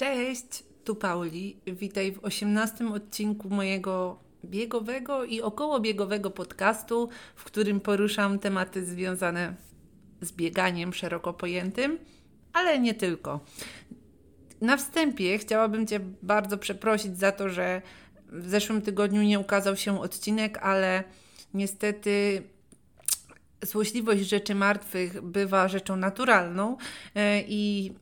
Cześć, tu Pauli. Witaj w 18 odcinku mojego biegowego i okołobiegowego podcastu, w którym poruszam tematy związane z bieganiem szeroko pojętym, ale nie tylko. Na wstępie chciałabym Cię bardzo przeprosić za to, że w zeszłym tygodniu nie ukazał się odcinek, ale niestety złośliwość rzeczy martwych bywa rzeczą naturalną e, i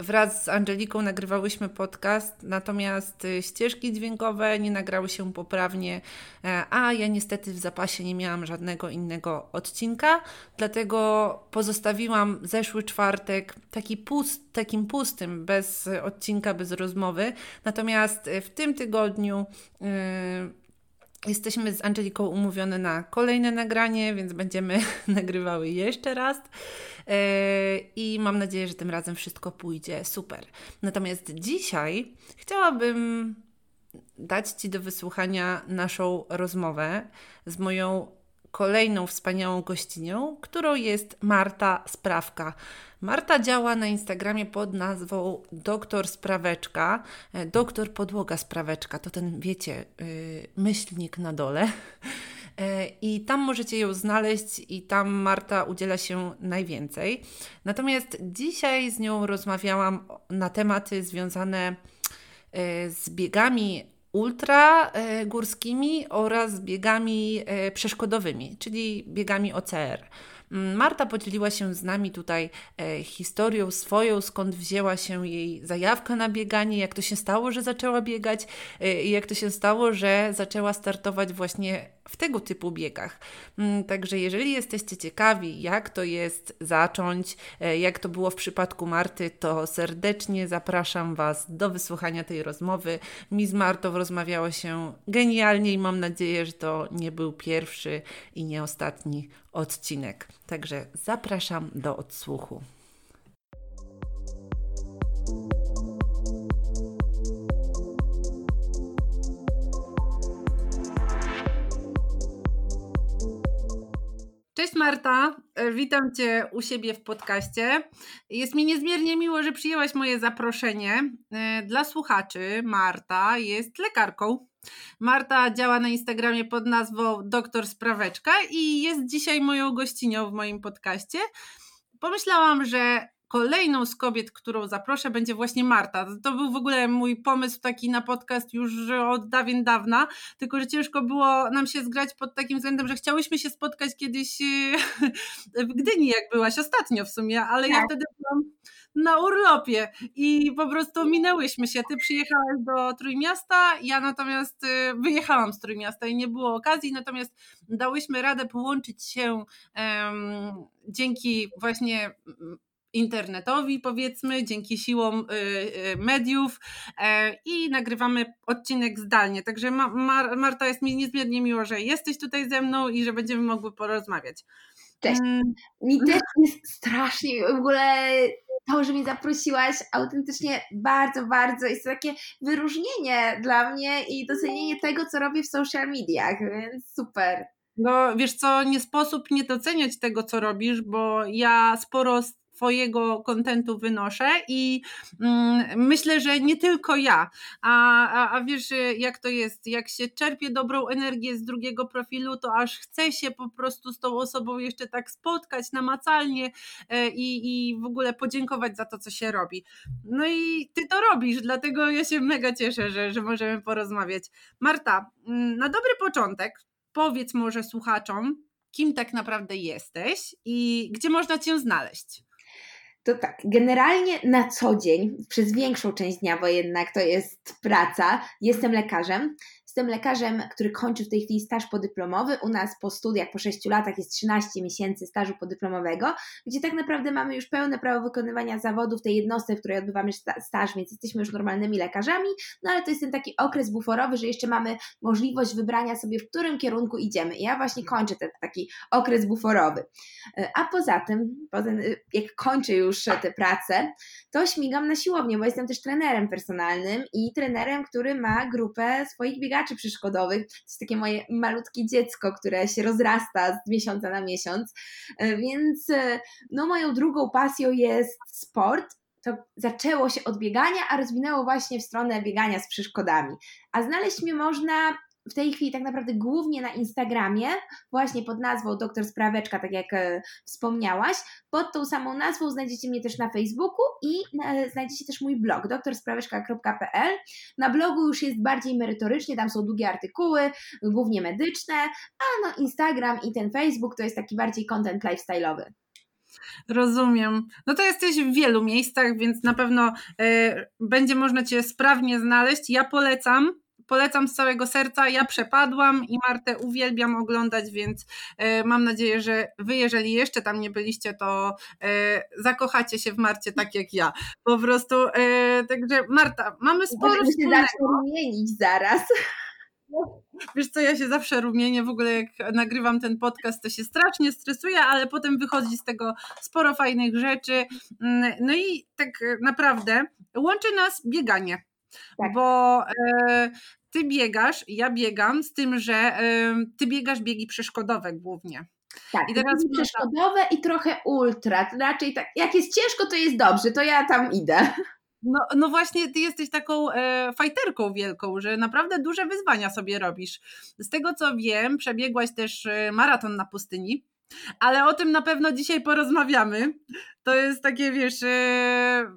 wraz z Angeliką nagrywałyśmy podcast, natomiast y, ścieżki dźwiękowe nie nagrały się poprawnie, e, a ja niestety w zapasie nie miałam żadnego innego odcinka, dlatego pozostawiłam zeszły czwartek taki pust, takim pustym, bez odcinka, bez rozmowy. Natomiast y, w tym tygodniu. Yy, Jesteśmy z Angeliką umówione na kolejne nagranie, więc będziemy nagrywały jeszcze raz. E, I mam nadzieję, że tym razem wszystko pójdzie super. Natomiast dzisiaj chciałabym dać Ci do wysłuchania naszą rozmowę z moją kolejną wspaniałą gościnią, którą jest Marta Sprawka. Marta działa na Instagramie pod nazwą Doktor Spraweczka, e, Doktor Podłoga Spraweczka, to ten, wiecie, yy, myślnik na dole. E, I tam możecie ją znaleźć, i tam Marta udziela się najwięcej. Natomiast dzisiaj z nią rozmawiałam na tematy związane e, z biegami ultra górskimi oraz biegami przeszkodowymi, czyli biegami OCR. Mm, Marta podzieliła się z nami tutaj e, historią swoją, skąd wzięła się jej zajawka na bieganie, jak to się stało, że zaczęła biegać e, i jak to się stało, że zaczęła startować właśnie w tego typu biegach. Mm, także jeżeli jesteście ciekawi, jak to jest zacząć, e, jak to było w przypadku Marty, to serdecznie zapraszam Was do wysłuchania tej rozmowy. Mi z Martą rozmawiało się genialnie i mam nadzieję, że to nie był pierwszy i nie ostatni odcinek. Także zapraszam do odsłuchu. Cześć Marta, witam Cię u siebie w podcaście. Jest mi niezmiernie miło, że przyjęłaś moje zaproszenie. E, dla słuchaczy Marta jest lekarką. Marta działa na Instagramie pod nazwą Doktor Spraweczka i jest dzisiaj moją gościnią w moim podcaście. Pomyślałam, że kolejną z kobiet, którą zaproszę, będzie właśnie Marta. To był w ogóle mój pomysł taki na podcast już od dawien dawna, tylko że ciężko było nam się zgrać pod takim względem, że chciałyśmy się spotkać kiedyś w Gdyni, jak byłaś ostatnio w sumie, ale tak. ja wtedy byłam na urlopie i po prostu minęłyśmy się. Ty przyjechałaś do Trójmiasta, ja natomiast y, wyjechałam z Trójmiasta i nie było okazji, natomiast dałyśmy radę połączyć się um, dzięki właśnie internetowi, powiedzmy, dzięki siłom y, y, mediów e, i nagrywamy odcinek zdalnie. Także Marta, jest mi niezmiernie miło, że jesteś tutaj ze mną i że będziemy mogły porozmawiać. Cześć. Mm. Mi też jest strasznie w ogóle to, że mnie zaprosiłaś, autentycznie bardzo, bardzo jest to takie wyróżnienie dla mnie i docenienie tego, co robię w social mediach, więc super. No wiesz co, nie sposób nie doceniać tego, co robisz, bo ja sporo Twojego kontentu wynoszę i mm, myślę, że nie tylko ja. A, a, a wiesz, jak to jest? Jak się czerpie dobrą energię z drugiego profilu, to aż chce się po prostu z tą osobą jeszcze tak spotkać namacalnie e, i, i w ogóle podziękować za to, co się robi. No i ty to robisz, dlatego ja się mega cieszę, że, że możemy porozmawiać. Marta, mm, na dobry początek, powiedz może słuchaczom, kim tak naprawdę jesteś i gdzie można Cię znaleźć. To tak, generalnie na co dzień, przez większą część dnia, bo jednak to jest praca, jestem lekarzem. Jestem lekarzem, który kończy w tej chwili staż podyplomowy. U nas po studiach, po 6 latach jest 13 miesięcy stażu podyplomowego, gdzie tak naprawdę mamy już pełne prawo wykonywania zawodu w tej jednostce, w której odbywamy staż, więc jesteśmy już normalnymi lekarzami, no ale to jest ten taki okres buforowy, że jeszcze mamy możliwość wybrania sobie, w którym kierunku idziemy. I ja właśnie kończę ten taki okres buforowy. E, a poza tym, potem, jak kończę już tę pracę, to śmigam na siłownię, bo jestem też trenerem personalnym i trenerem, który ma grupę swoich biegaczy biegaczy przyszkodowych. To jest takie moje malutkie dziecko, które się rozrasta z miesiąca na miesiąc. E, więc e, no, moją drugą pasją jest sport. to zaczęło się od biegania, a rozwinęło właśnie w stronę biegania z przeszkodami. A znaleźć mnie można w tej chwili tak naprawdę głównie na Instagramie, właśnie pod nazwą Doktor Spraweczka, tak jak e, wspomniałaś. Pod tą samą nazwą znajdziecie mnie też na Facebooku i e, znajdziecie też mój blog doktorspraweczka.pl. Na blogu już jest bardziej merytorycznie, tam są długie artykuły, głównie medyczne, a no Instagram i ten Facebook to jest taki bardziej content lifestyle'owy. Rozumiem. No to jesteś w wielu miejscach, więc na pewno y, będzie można Cię sprawnie znaleźć. Ja polecam polecam z całego serca. Ja przepadłam i Martę uwielbiam oglądać, więc e, mam nadzieję, że wy, jeżeli jeszcze tam nie byliście, to e, zakochacie się w Marcie tak jak ja. Po prostu, e, także Marta, mamy sporo Możemy się zawsze rumienić zaraz. Wiesz co, ja się zawsze rumienię, w ogóle jak nagrywam ten podcast, to się strasznie stresuję, ale potem wychodzi z tego sporo fajnych rzeczy. Mm, no i tak naprawdę łączy nas bieganie. Tak. Bo e, ty biegasz, ja biegam, z tym, że y, ty biegasz biegi przeszkodowe głównie. Tak, I teraz biegi przeszkodowe i trochę ultra. Raczej tak, jak jest ciężko, to jest dobrze, to ja tam idę. No, no właśnie, ty jesteś taką e, fajterką wielką, że naprawdę duże wyzwania sobie robisz. Z tego co wiem, przebiegłaś też e, maraton na pustyni, ale o tym na pewno dzisiaj porozmawiamy. To jest takie, wiesz, e,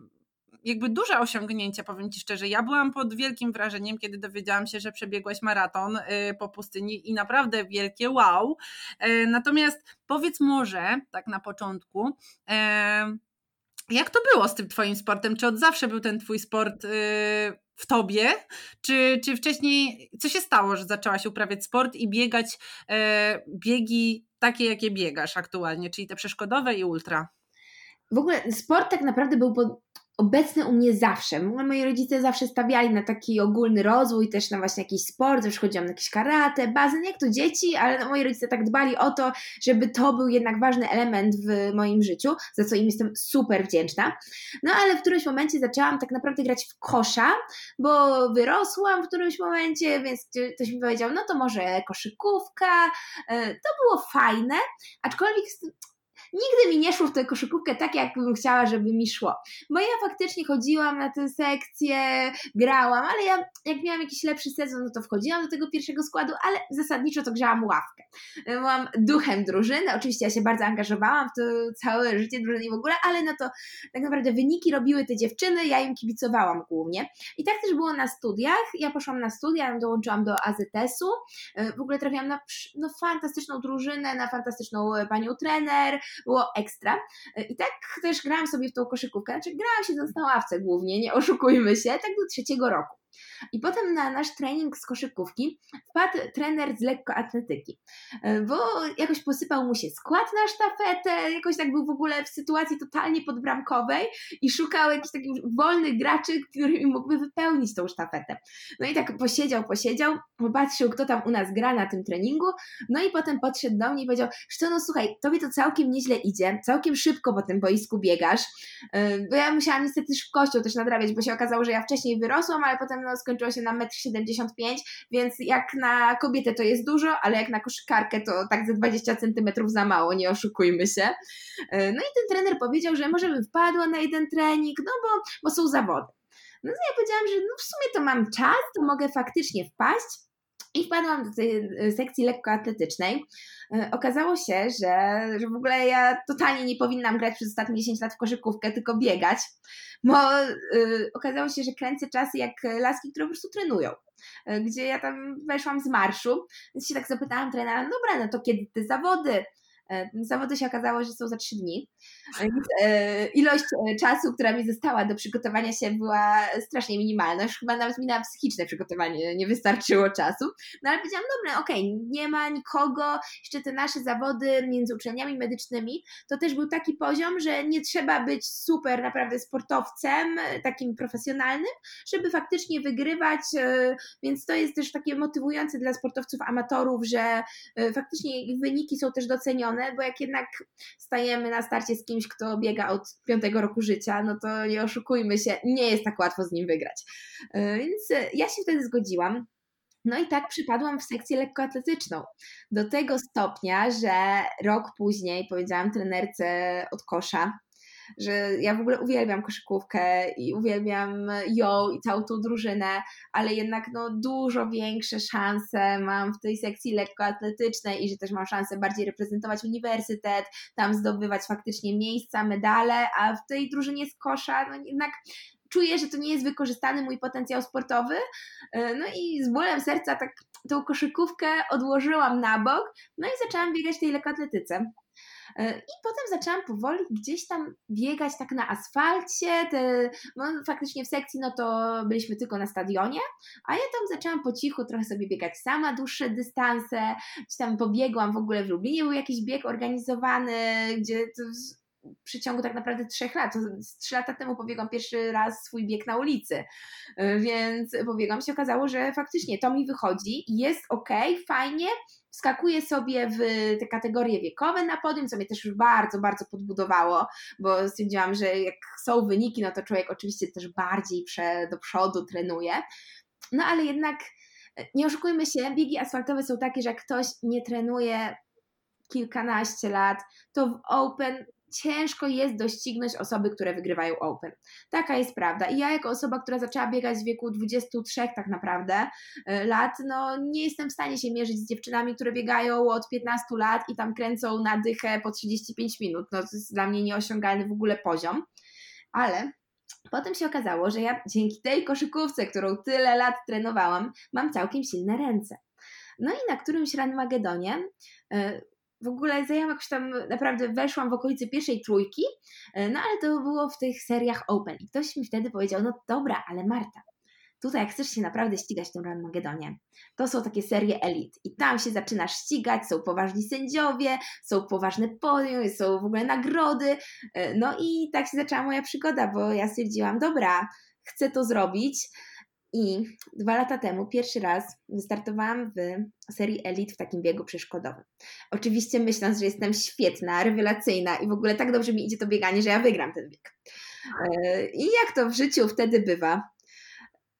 jakby duże osiągnięcie, powiem Ci szczerze. Ja byłam pod wielkim wrażeniem, kiedy dowiedziałam się, że przebiegłaś maraton y, po pustyni i naprawdę wielkie wow. E, natomiast powiedz może, tak na początku, e, jak to było z tym Twoim sportem? Czy od zawsze był ten Twój sport y, w tobie? Czy, czy wcześniej, co się stało, że zaczęłaś uprawiać sport i biegać biegi takie, jakie biegasz aktualnie, czyli te przeszkodowe i ultra? W ogóle sport tak naprawdę był pod, obecny u mnie zawsze. Moi rodzice zawsze stawiali na taki ogólny rozwój, też na właśnie jakiś sport, zawsze chodziłam na jakieś karate, bazen, jak to dzieci, ale moi rodzice tak dbali o to, żeby to był jednak ważny element w moim życiu, za co im jestem super wdzięczna. No ale w którymś momencie zaczęłam tak naprawdę grać w kosza, bo wyrosłam w którymś momencie, więc ktoś mi powiedział, no to może koszykówka, e, to było fajne, aczkolwiek nigdy mi nie szło w tę koszykówkę tak, jak bym chciała, żeby mi szło. Bo ja faktycznie chodziłam na tę sekcję, grałam, ale ja jak miałam jakiś lepszy sezon, no to wchodziłam do tego pierwszego składu, ale zasadniczo to grzałam ławkę. Byłam duchem drużyny, oczywiście ja się bardzo angażowałam w to całe życie drużyny w ogóle, ale no to tak naprawdę wyniki robiły te dziewczyny, ja im kibicowałam głównie. I tak też było na studiach. Ja poszłam na studia, dołączyłam do AZS-u. W ogóle trafiłam na no, fantastyczną drużynę, na fantastyczną panią trener, było ekstra. I tak też grałam sobie w tą koszykówkę, znaczy grałam siedząc na ławce głównie, nie oszukujmy się, tak do trzeciego roku. I potem na nasz trening z koszykówki wpadł trener z lekkoatletyki, e, bo jakoś posypał mu się skład na sztafetę, jakoś tak był w ogóle w sytuacji totalnie podbramkowej i szukał jakichś takich wolnych graczy, którymi mógłby wypełnić tą sztafetę. No i tak posiedział, posiedział, popatrzył, kto tam u nas gra na tym treningu, no i potem podszedł do mnie i powiedział, że no słuchaj, tobie to całkiem nieźle idzie, całkiem szybko po tym boisku biegasz, e, bo ja musiałam niestety szybkością też nadrabiać, bo się okazało, że ja wcześniej wyrosłam, ale potem no, skończyła się na 1,75 m, więc jak na kobietę to jest dużo, ale jak na koszykarkę to tak ze 20 cm za mało, nie oszukujmy się. E, no i ten trener powiedział, że może bym wpadła na jeden trening, no bo, bo są zawody. No to ja powiedziałam, że no w sumie to mam czas, to mogę faktycznie wpaść. I wpadłam do tej e, sekcji lekkoatletycznej. E, okazało się, że, że w ogóle ja totalnie nie powinnam grać przez ostatnie 10 lat w koszykówkę, tylko biegać, bo y, okazało się, że kręcę czasy jak laski, które po prostu trenują. Gdzie ja tam weszłam z marszu, więc się tak zapytałam trenera, no dobra, no to kiedy te zawody? E, zawody się okazało, że są za trzy dni. E, ilość e, czasu, która mi została do przygotowania się była strasznie minimalna. Już chyba nawet mi na psychiczne przygotowanie nie wystarczyło czasu. No ale powiedziałam, dobra, okej, okay, nie ma nikogo, jeszcze te nasze zawody między uczelniami medycznymi, to też był taki poziom, że nie trzeba być super naprawdę sportowcem, takim profesjonalnym, żeby faktycznie wygrywać, więc to jest też takie motywujące dla sportowców amatorów, że faktycznie wyniki są też docenione, bo jak jednak stajemy na starcie z kimś, kto biega od piątego roku życia, no to nie oszukujmy się, nie jest tak łatwo z nim wygrać. E, więc e, ja się wtedy zgodziłam. No i tak przypadłam w sekcję lekkoatletyczną. Do tego stopnia, że rok później powiedziałam trenerce od kosza, że ja w ogóle uwielbiam koszykówkę i uwielbiam ją i całą tą drużynę, ale jednak no dużo większe szanse mam w tej sekcji lekkoatletycznej i że też mam szansę bardziej reprezentować uniwersytet, tam zdobywać faktycznie miejsca, medale, a w tej drużynie z kosza no jednak czuję, że to nie jest wykorzystany mój potencjał sportowy. E, no i z bólem serca tak tą koszykówkę odłożyłam na bok, no i zaczęłam biegać w tej lekkoatletyce. E, I potem zaczęłam powoli gdzieś tam biegać tak na asfalcie. Te, no, faktycznie w sekcji no to byliśmy tylko na stadionie, a ja tam zaczęłam po cichu trochę sobie biegać sama, dłuższe dystanse. Gdzieś tam pobiegłam w ogóle w Lublinie, był jakiś bieg organizowany, gdzie w przeciągu tak naprawdę trzech lat. Trzy lata temu pobiegłam pierwszy raz swój bieg na ulicy, e, więc pobiegłam się okazało, że faktycznie to mi wychodzi, jest ok, fajnie, wskakuję sobie w te kategorie wiekowe na podium, co mnie też już bardzo, bardzo podbudowało, bo stwierdziłam, że jak są wyniki, no to człowiek oczywiście też bardziej prze, do przodu trenuje. No ale jednak e, nie oszukujmy się, biegi asfaltowe są takie, że jak ktoś nie trenuje kilkanaście lat, to w Open ciężko jest doścignąć osoby, które wygrywają Open. Taka jest prawda. I ja jako osoba, która zaczęła biegać w wieku 23 tak naprawdę y, lat, no nie jestem w stanie się mierzyć z dziewczynami, które biegają od 15 lat i tam kręcą na dychę po 35 minut. No to jest dla mnie nieosiągalny w ogóle poziom. Ale Potem się okazało, że ja dzięki tej koszykówce, którą tyle lat trenowałam, mam całkiem silne ręce. No i na którymś Ranmagedonie y, w ogóle zajęłam jakoś tam, naprawdę weszłam w okolicy pierwszej trójki, e, no ale to było w tych seriach Open i ktoś mi wtedy powiedział, no dobra, ale Marta, tutaj jak chcesz się naprawdę ścigać w tym Ranmagedonie, to są takie serie elit i tam się zaczynasz ścigać, są poważni sędziowie, są poważne podium, są w ogóle nagrody, e, no i tak się zaczęła moja przygoda, bo ja stwierdziłam, dobra, chcę to zrobić, i dwa lata temu pierwszy raz wystartowałam w serii Elite w takim biegu przeszkodowym. Oczywiście myśląc, że jestem świetna, rewelacyjna i w ogóle tak dobrze mi idzie to bieganie, że ja wygram ten bieg. E, I jak to w życiu wtedy bywa,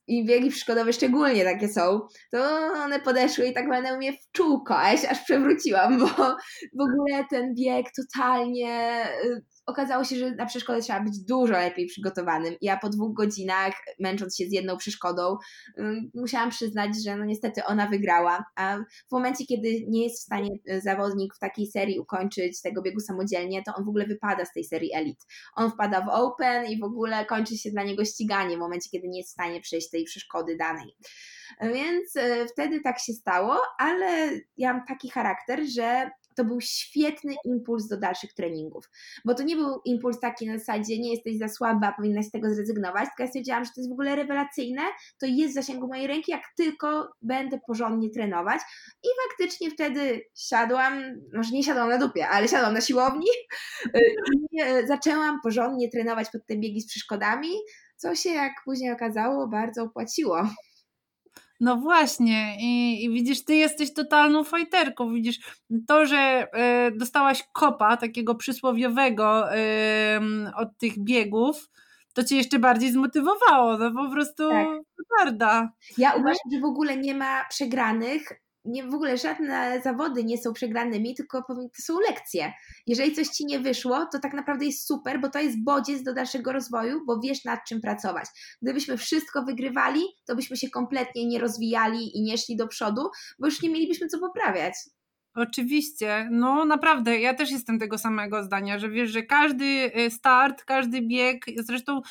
i biegi przeszkodowe szczególnie takie są, to one podeszły i tak będę mnie w czółko, aż przewróciłam, bo w ogóle ten bieg totalnie y, okazało się, że na przeszkodę trzeba być dużo lepiej przygotowanym. Ja po dwóch godzinach, męcząc się z jedną przeszkodą, musiałam przyznać, że no niestety ona wygrała. A w momencie, kiedy nie jest w stanie y, zawodnik w takiej serii ukończyć tego biegu samodzielnie, to on w ogóle wypada z tej serii elit. On wpada w open i w ogóle kończy się dla niego ściganie w momencie, kiedy nie jest w stanie przejść tej przeszkody danej. Więc y, wtedy tak się stało, ale ja mam taki charakter, że to był świetny impuls do dalszych treningów. Bo to nie był impuls taki na zasadzie, nie jesteś za słaba, powinnaś z tego zrezygnować, tylko ja stwierdziłam, że to jest w ogóle rewelacyjne, to jest w zasięgu mojej ręki, jak tylko będę porządnie trenować. I faktycznie wtedy siadłam, może nie siadłam na dupie, ale siadłam na siłowni i e, zaczęłam porządnie trenować pod te biegi z przeszkodami, co się, jak później okazało, bardzo opłaciło. No właśnie, I, i, widzisz, ty jesteś totalną fajterką. Widzisz, to, że y, dostałaś kopa takiego przysłowiowego y, od tych biegów, to cię jeszcze bardziej zmotywowało. No po prostu tak. prawda. Ja uważam, że w ogóle nie ma przegranych, nie, w ogóle żadne zawody nie są przegranymi, tylko to są lekcje. Jeżeli coś ci nie wyszło, to tak naprawdę jest super, bo to jest bodziec do dalszego rozwoju, bo wiesz nad czym pracować. Gdybyśmy wszystko wygrywali, to byśmy się kompletnie nie rozwijali i nie szli do przodu, bo już nie mielibyśmy co poprawiać. Oczywiście, no naprawdę, ja też jestem tego samego zdania, że wiesz, że każdy y, start, każdy bieg, zresztą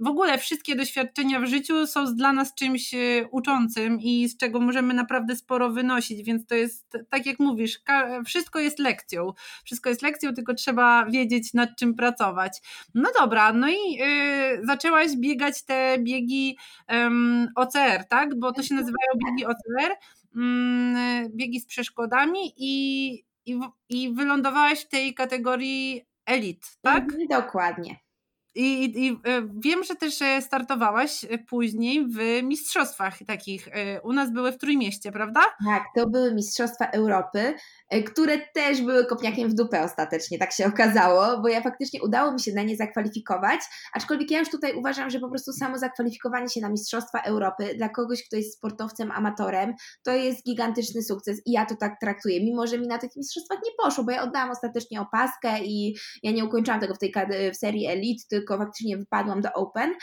w ogóle wszystkie doświadczenia w życiu są dla nas czymś e, uczącym i z czego możemy naprawdę sporo wynosić, więc to jest, tak jak mówisz, wszystko jest lekcją. Wszystko jest lekcją, tylko trzeba wiedzieć nad czym pracować. No dobra, no i yy, zaczęłaś biegać te biegi OCR, tak? Bo to się nazywają biegi OCR, um, biegi z przeszkodami i, i, i wylądowałaś w tej kategorii elit, tak? Dokładnie. I, i, I, wiem, że też startowałaś później w mistrzostwach takich. U nas były w Trójmieście, prawda? Tak, to były Mistrzostwa Europy, które też były kopniakiem w dupę ostatecznie, tak się okazało, bo ja faktycznie udało mi się na nie zakwalifikować, aczkolwiek ja już tutaj uważam, że po prostu samo zakwalifikowanie się na Mistrzostwa Europy dla kogoś, kto jest sportowcem, amatorem, to jest gigantyczny sukces i ja to tak traktuję, mimo że mi na tych mistrzostwach nie poszło, bo ja oddałam ostatecznie opaskę i ja nie ukończyłam tego w tej w serii Elite, tylko faktycznie wypadłam do Open,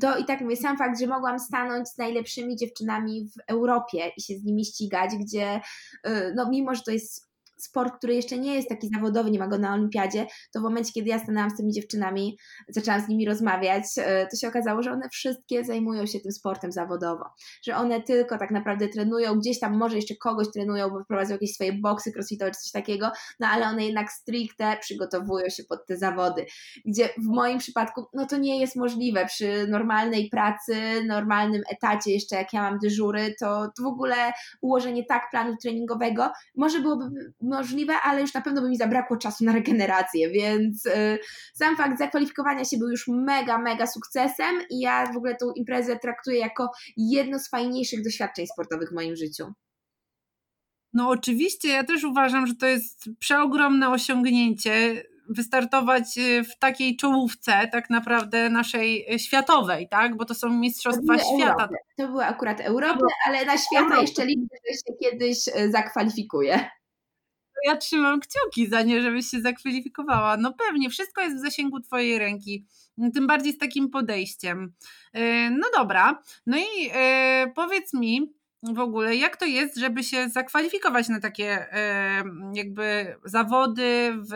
to i tak mówię, sam fakt, że mogłam stanąć z najlepszymi dziewczynami w Europie i się z nimi ścigać, gdzie y, no mimo, że to jest sport, który jeszcze nie jest taki zawodowy, nie ma go na olimpiadzie, to w momencie, kiedy ja stanęłam z tymi dziewczynami, zaczęłam z nimi rozmawiać, e, to się okazało, że one wszystkie zajmują się tym sportem zawodowo, że one tylko tak naprawdę trenują, gdzieś tam może jeszcze kogoś trenują, bo prowadzą jakieś swoje boksy crossfitowe czy coś takiego, no ale one jednak stricte przygotowują się pod te zawody, gdzie w moim przypadku, no to nie jest możliwe. Przy normalnej pracy, normalnym etacie, jeszcze jak ja mam dyżury, to, to w ogóle ułożenie tak planu treningowego może byłoby możliwe, ale już na pewno by mi zabrakło czasu na regenerację, więc y, sam fakt zakwalifikowania się był już mega, mega sukcesem i ja w ogóle tą imprezę traktuję jako jedno z fajniejszych doświadczeń sportowych w moim życiu. No oczywiście, ja też uważam, że to jest przeogromne osiągnięcie wystartować y, w takiej czołówce tak naprawdę naszej y, światowej, tak? Bo to są mistrzostwa to świata. Europy. To były akurat Europy, ale na świata Europy. jeszcze liczę, że się kiedyś zakwalifikuje ja trzymam kciuki za nie, żebyś się zakwalifikowała. No pewnie, wszystko jest w zasięgu Twojej ręki. Tym bardziej z takim podejściem. E, no dobra, no i e, powiedz mi w ogóle, jak to jest, żeby się zakwalifikować na takie e, jakby zawody w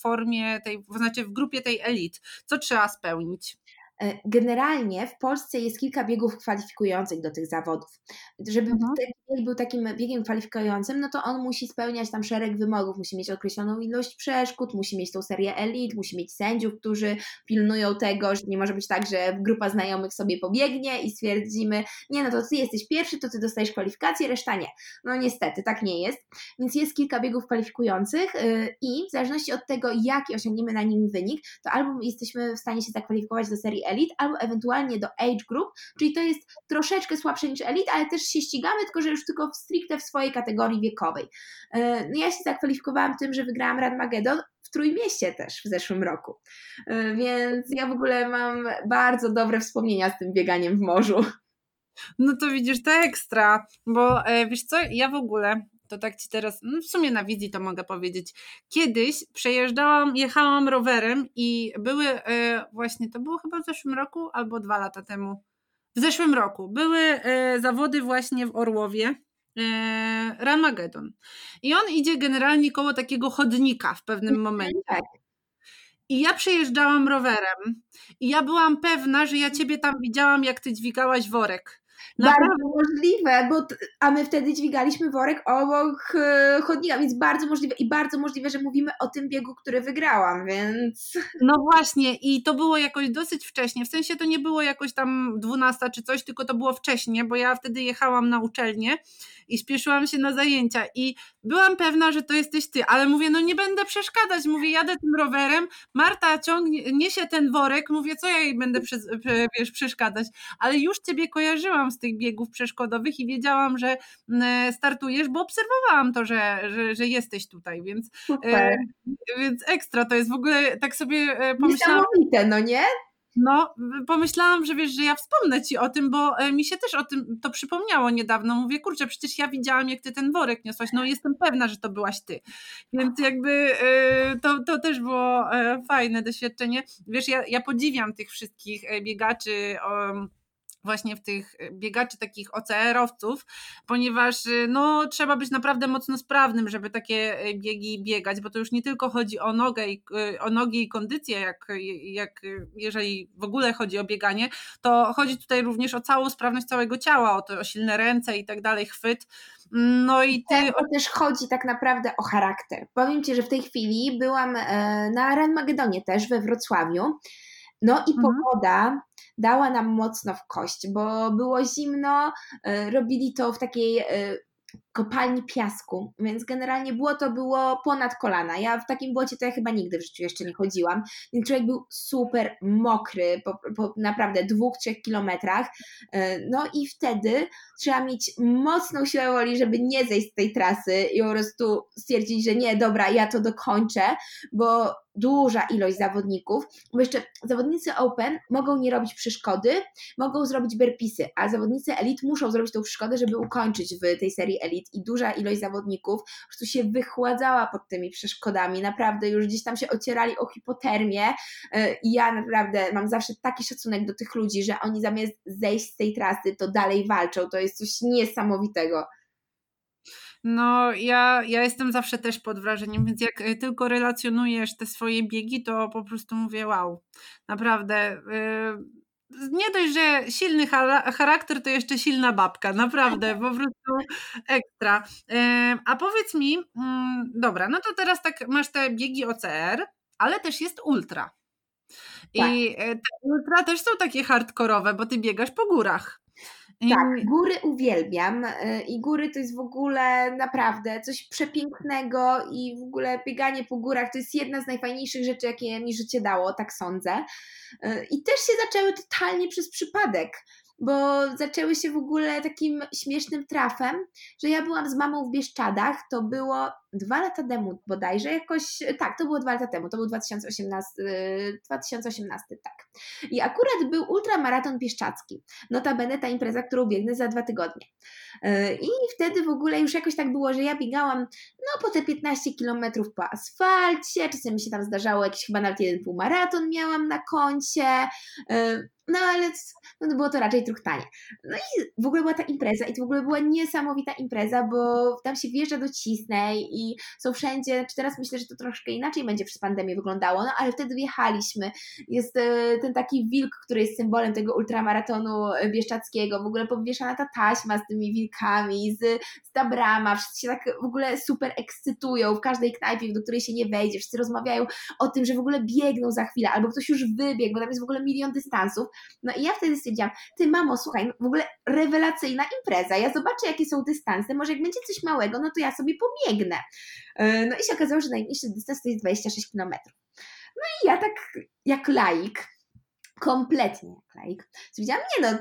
formie tej, znaczy w grupie tej elit? Co trzeba spełnić? E, generalnie w Polsce jest kilka biegów kwalifikujących do tych zawodów. Żeby mhm. ten bieg był takim biegiem kwalifikującym, no to on musi spełniać tam szereg wymogów, musi mieć określoną ilość przeszkód, musi mieć tą serię elit, musi mieć sędziów, którzy pilnują tego, że nie może być tak, że grupa znajomych sobie pobiegnie i stwierdzimy, nie no to ty jesteś pierwszy, to ty dostajesz kwalifikację, reszta nie. No niestety, tak nie jest. Więc jest kilka biegów kwalifikujących y, i w zależności od tego, jaki osiągniemy na nim wynik, to albo jesteśmy w stanie się zakwalifikować do serii Elite, albo ewentualnie do Age Group, czyli to jest troszeczkę słabsze niż Elite, ale też się ścigamy, tylko że już tylko w stricte w swojej kategorii wiekowej. E, no ja się zakwalifikowałam tym, że wygrałam Radmagedon, w Trójmieście też w zeszłym roku. E, więc ja w ogóle mam bardzo dobre wspomnienia z tym bieganiem w morzu. No to widzisz, to ekstra, bo e, wiesz co, ja w ogóle to tak ci teraz, no w sumie na wizji to mogę powiedzieć. Kiedyś przejeżdżałam, jechałam rowerem i były e, właśnie, to było chyba w zeszłym roku albo dwa lata temu. W zeszłym roku były e, zawody właśnie w Orłowie. E, Ramagedon. I on idzie generalnie koło takiego chodnika w pewnym mhm, momencie. Tak. I ja przejeżdżałam rowerem i ja byłam pewna, że ja ciebie tam widziałam, jak ty dźwigałaś worek. Naprawdę możliwe, bo a my wtedy dźwigaliśmy worek obok e, chodnika, więc bardzo możliwe i bardzo możliwe, że mówimy o tym biegu, który wygrałam, więc... No właśnie i to było jakoś dosyć wcześnie, w sensie to nie było jakoś tam 12 czy coś, tylko to było wcześnie, bo ja wtedy jechałam na uczelnię i śpieszyłam się na zajęcia i byłam pewna, że to jesteś ty, ale mówię, no nie będę przeszkadzać, mówię, jadę tym rowerem, Marta ciągnie, niesie ten worek, mówię, co ja jej będę wiesz, przeszkadzać, ale już ciebie kojarzyłam z tych biegów przeszkodowych i wiedziałam, że mm, startujesz, bo obserwowałam to, że, że, że jesteś tutaj, więc, e, więc ekstra, to jest w ogóle, tak sobie e, pomyślałam. Niesamowite, no nie? No, pomyślałam, że wiesz, że ja wspomnę ci o tym, bo e, mi się też o tym to przypomniało niedawno. Mówię, kurczę, przecież ja widziałam, jak ty ten worek niosłaś. No, jestem pewna, że to byłaś ty. Więc jakby e, to, to też było e, fajne doświadczenie. Wiesz, ja, ja podziwiam tych wszystkich biegaczy właśnie w tych e, biegaczy takich OCR-owców, ponieważ e, no, trzeba być naprawdę mocno sprawnym, żeby takie e, biegi biegać, bo to już nie tylko chodzi o nogę i, o nogi i kondycję, jak, jak jeżeli w ogóle chodzi o bieganie, to chodzi tutaj również o całą sprawność całego ciała, o, to, o silne ręce i tak dalej, chwyt. No i ty... To też chodzi tak naprawdę o charakter. Powiem Ci, że w tej chwili byłam na Ranmagedonie też we Wrocławiu, no i mhm. pogoda dała nam mocno w kość, bo było zimno, e, robili to w takiej e, kopalni piasku, więc generalnie błoto było ponad kolana. Ja w takim błocie to ja chyba nigdy w życiu jeszcze nie chodziłam, więc człowiek był super mokry po, po naprawdę dwóch, trzech kilometrach. E, no i wtedy trzeba mieć mocną siłę woli, żeby nie zejść z tej trasy i po prostu stwierdzić, że nie, dobra, ja to dokończę, bo duża ilość zawodników, bo jeszcze zawodnicy Open mogą nie robić przeszkody, mogą zrobić berpisy, a zawodnicy Elite muszą zrobić tą przeszkodę, żeby ukończyć w tej serii Elite i duża ilość zawodników prostu się wychładzała pod tymi przeszkodami, naprawdę już gdzieś tam się ocierali o hipotermię e, i ja naprawdę mam zawsze taki szacunek do tych ludzi, że oni zamiast zejść z tej trasy, to dalej walczą, to jest coś niesamowitego. No, ja, ja jestem zawsze też pod wrażeniem, więc jak y, tylko relacjonujesz te swoje biegi, to po prostu mówię, wow, naprawdę. Yy, nie dość, że silny charakter, to jeszcze silna babka, naprawdę, po prostu ekstra. A powiedz mi, yy, dobra, no to teraz tak masz te biegi OCR, ale też jest ultra. I tak. Y, te ultra też są takie hardkorowe, bo ty biegasz po górach. Tak, góry uwielbiam y, i góry to jest w ogóle naprawdę coś przepięknego i w ogóle bieganie po górach to jest jedna z najfajniejszych rzeczy, jakie mi życie dało, tak sądzę. Y, I też się zaczęły totalnie przez przypadek bo zaczęły się w ogóle takim śmiesznym trafem, że ja byłam z mamą w Bieszczadach, to było dwa lata temu bodajże, jakoś, tak, to było dwa lata temu, to był 2018, 2018 tak. I akurat był ultramaraton Bieszczacki, notabene ta impreza, którą biegnę za dwa tygodnie. E, I wtedy w ogóle już jakoś tak było, że ja biegałam no po te 15 kilometrów po asfalcie, czasem mi się tam zdarzało jakiś chyba nawet jeden półmaraton miałam na koncie, e, no ale no, było to raczej truchtanie. No i w ogóle była ta impreza i to w ogóle była niesamowita impreza, bo tam się wjeżdża do Cisnej i są wszędzie, czy teraz myślę, że to troszkę inaczej będzie przez pandemię wyglądało, no ale wtedy wjechaliśmy. Jest e, ten taki wilk, który jest symbolem tego ultramaratonu bieszczackiego, w ogóle powieszana ta taśma z tymi wilkami, z, z ta brama, wszyscy się tak w ogóle super ekscytują w każdej knajpie, do której się nie wejdzie, wszyscy rozmawiają o tym, że w ogóle biegną za chwilę, albo ktoś już wybiegł, bo tam jest w ogóle milion dystansów, no i ja wtedy stwierdziłam, ty mamo, słuchaj, w ogóle rewelacyjna impreza, ja zobaczę jakie są dystanse, może jak będzie coś małego, no to ja sobie pobiegnę. E, no i się okazało, że najmniejszy dystans to jest 26 km. No i ja tak jak laik, kompletnie jak laik, stwierdziłam, nie no,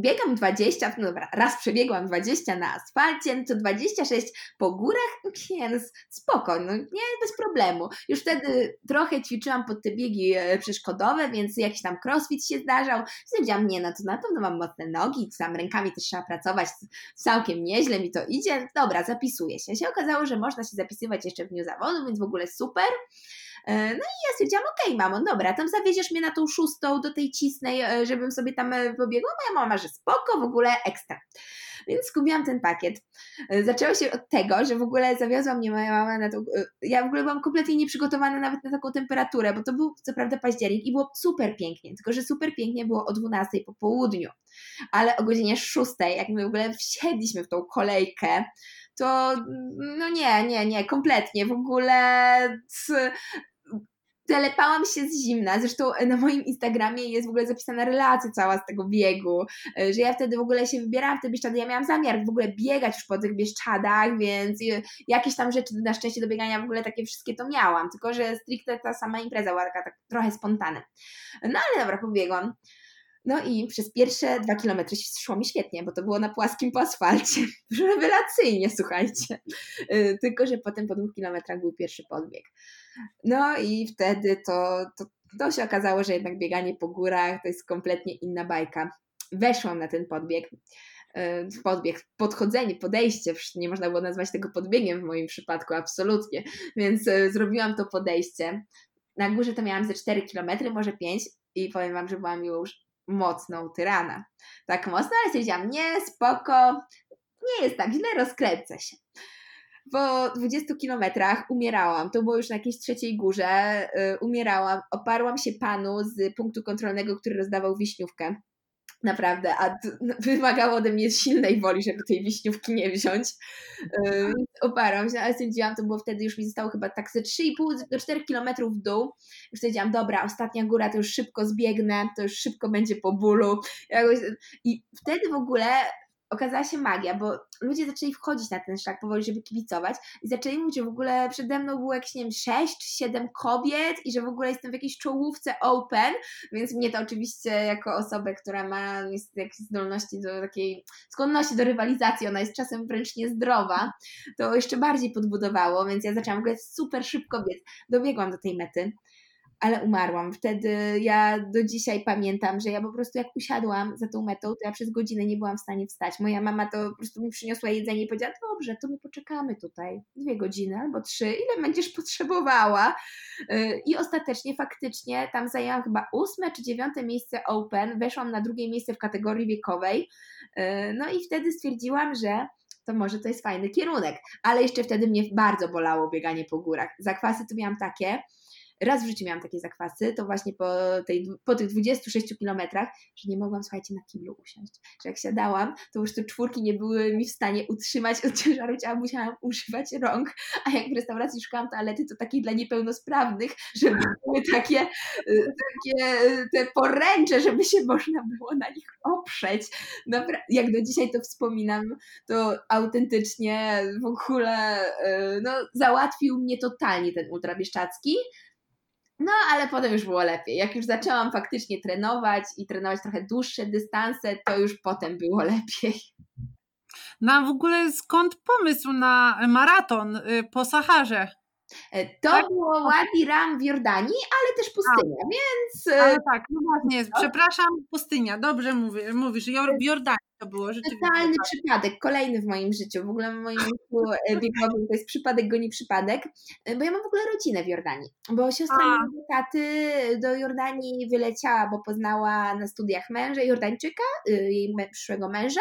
biegam 20, no dobra, raz przebiegłam 20 na asfalcie, no to 26 po górach, więc spoko, no nie, bez problemu. Już wtedy trochę ćwiczyłam pod te biegi e, przeszkodowe, więc jakiś tam crossfit się zdarzał. Stwierdziłam, nie, no to na pewno mam mocne nogi, tam rękami też trzeba pracować, całkiem nieźle mi to idzie. Dobra, zapisuję się. Się okazało, że można się zapisywać jeszcze w dniu zawodu, więc w ogóle super. E, no i ja stwierdziłam, okej okay, mamo, dobra, tam zawieziesz mnie na tą szóstą do tej cisnej, e, żebym sobie tam e, pobiegła. Moja mama, że spoko, w ogóle ekstra. Więc skupiłam ten pakiet. Zaczęło się od tego, że w ogóle zawiozła mnie moja mama na tą. Ja w ogóle byłam kompletnie nieprzygotowana nawet na taką temperaturę, bo to był co prawda październik i było super pięknie, tylko że super pięknie było o 12 po południu. Ale o godzinie 6, jak my w ogóle wsiedliśmy w tą kolejkę, to no nie, nie, nie, kompletnie. W ogóle telepałam się z zimna. Zresztą na moim Instagramie jest w ogóle zapisana relacja cała z tego biegu, że ja wtedy w ogóle się wybierałam w te Bieszczady. Ja miałam zamiar w ogóle biegać już po tych Bieszczadach, więc jakieś tam rzeczy na szczęście do biegania w ogóle takie wszystkie to miałam, tylko że stricte ta sama impreza była taka tak trochę spontanna. No ale dobra, pobiegłam. No i przez pierwsze dwa kilometry szło mi świetnie, bo to było na płaskim po asfalcie. Rewelacyjnie, słuchajcie. Y, tylko, że potem po dwóch kilometrach był pierwszy podbieg. No i wtedy to, to, to się okazało, że jednak bieganie po górach to jest kompletnie inna bajka. Weszłam na ten podbieg y, podbieg, podchodzenie, podejście, nie można było nazwać tego podbiegiem w moim przypadku, absolutnie, więc y, zrobiłam to podejście. Na górze to miałam ze 4 km, może 5 i powiem Wam, że byłam już mocną tyrana. Tak mocno, ale stwierdziłam, nie, spoko, nie jest tak źle, rozkręcę się. Po 20 kilometrach umierałam, to było już na jakiejś trzeciej górze, yy, umierałam, oparłam się panu z punktu kontrolnego, który rozdawał wiśniówkę Naprawdę, a wymagało ode mnie silnej woli, żeby tej wiśniówki nie wziąć. Yy, oparłam się, ale stwierdziłam, to było wtedy, już mi zostało chyba tak ze 3,5 do 4 kilometrów w dół. Już stwierdziłam, dobra, ostatnia góra, to już szybko zbiegnę, to już szybko będzie po bólu. I wtedy w ogóle okazała się magia, bo ludzie zaczęli wchodzić na ten szlak powoli, żeby kibicować i zaczęli mówić, że w ogóle przede mną było jakieś, nie wiem, 6 czy 7 kobiet i że w ogóle jestem w jakiejś czołówce open, więc mnie to oczywiście jako osobę, która ma jakieś zdolności do takiej skłonności do rywalizacji, ona jest czasem wręcz niezdrowa, to jeszcze bardziej podbudowało, więc ja zaczęłam w ogóle super szybko biec. Dobiegłam do tej mety ale umarłam. Wtedy ja do dzisiaj pamiętam, że ja po prostu jak usiadłam za tą metą, to ja przez godzinę nie byłam w stanie wstać. Moja mama to po prostu mi przyniosła jedzenie i powiedziała, dobrze, to my poczekamy tutaj dwie godziny albo trzy, ile będziesz potrzebowała. Y, I ostatecznie, faktycznie, tam zajęłam chyba ósme czy dziewiąte miejsce Open, weszłam na drugie miejsce w kategorii wiekowej. Y, no i wtedy stwierdziłam, że to może to jest fajny kierunek. Ale jeszcze wtedy mnie bardzo bolało bieganie po górach. Zakwasy to miałam takie, raz w życiu miałam takie zakwasy, to właśnie po, tej, po tych 26 kilometrach, że nie mogłam, słuchajcie, na kiblu usiąść. Że jak siadałam, to już te czwórki nie były mi w stanie utrzymać od ciężaru ciała, musiałam używać rąk, a jak w restauracji szukałam toalety, to takiej dla niepełnosprawnych, żeby były takie, y, takie y, te poręcze, żeby się można było na nich oprzeć. Napra- jak do dzisiaj to wspominam, to autentycznie w ogóle y, no, załatwił mnie totalnie ten ultra bieszczacki. No, ale potem już było lepiej. Jak już zaczęłam faktycznie trenować i trenować trochę dłuższe dystanse, to już potem było lepiej. No a w ogóle skąd pomysł na maraton y, po Saharze? E, to tak? było Wadi Ram w Jordanii, ale też pustynia, a, więc... E, ale tak, no właśnie, przepraszam, pustynia, dobrze mówisz, w Jordanii to było rzeczywiście. Totalny tak. przypadek, kolejny w moim życiu, w ogóle w moim życiu e, biegowym to jest przypadek, goni przypadek, bo ja mam w ogóle rodzinę w Jordanii, bo siostra mojego taty do Jordanii wyleciała, bo poznała na studiach męża Jordańczyka, jej przyszłego męża,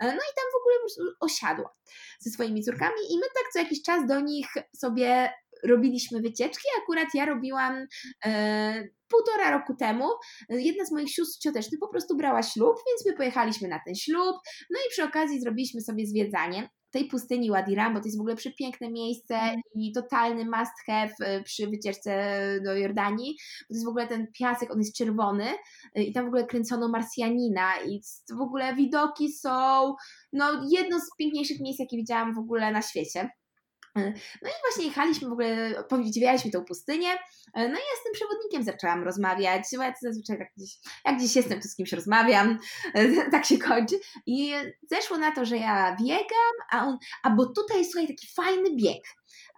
no i tam w ogóle osiadła ze swoimi córkami i my tak co jakiś czas do nich sobie robiliśmy wycieczki. Akurat ja robiłam e, półtora roku temu. Jedna z moich sióstr ciotecznych po prostu brała ślub, więc my pojechaliśmy na ten ślub. No i przy okazji zrobiliśmy sobie zwiedzanie tej pustyni Wadi Ram, bo to jest w ogóle przepiękne miejsce mhm. i totalny must have e, przy wycieczce do Jordanii, bo to jest w ogóle ten piasek, on jest czerwony e, i tam w ogóle kręcono Marsjanina i w ogóle widoki są no jedno z piękniejszych miejsc, jakie widziałam w ogóle na świecie. No i właśnie jechaliśmy w ogóle, podziwialiśmy tą pustynię, no i ja z tym przewodnikiem zaczęłam rozmawiać, bo ja zazwyczaj tak gdzieś, jak gdzieś jestem, to z kimś rozmawiam, tak się kończy. I zeszło na to, że ja biegam, a on, a bo tutaj słuchaj taki fajny bieg,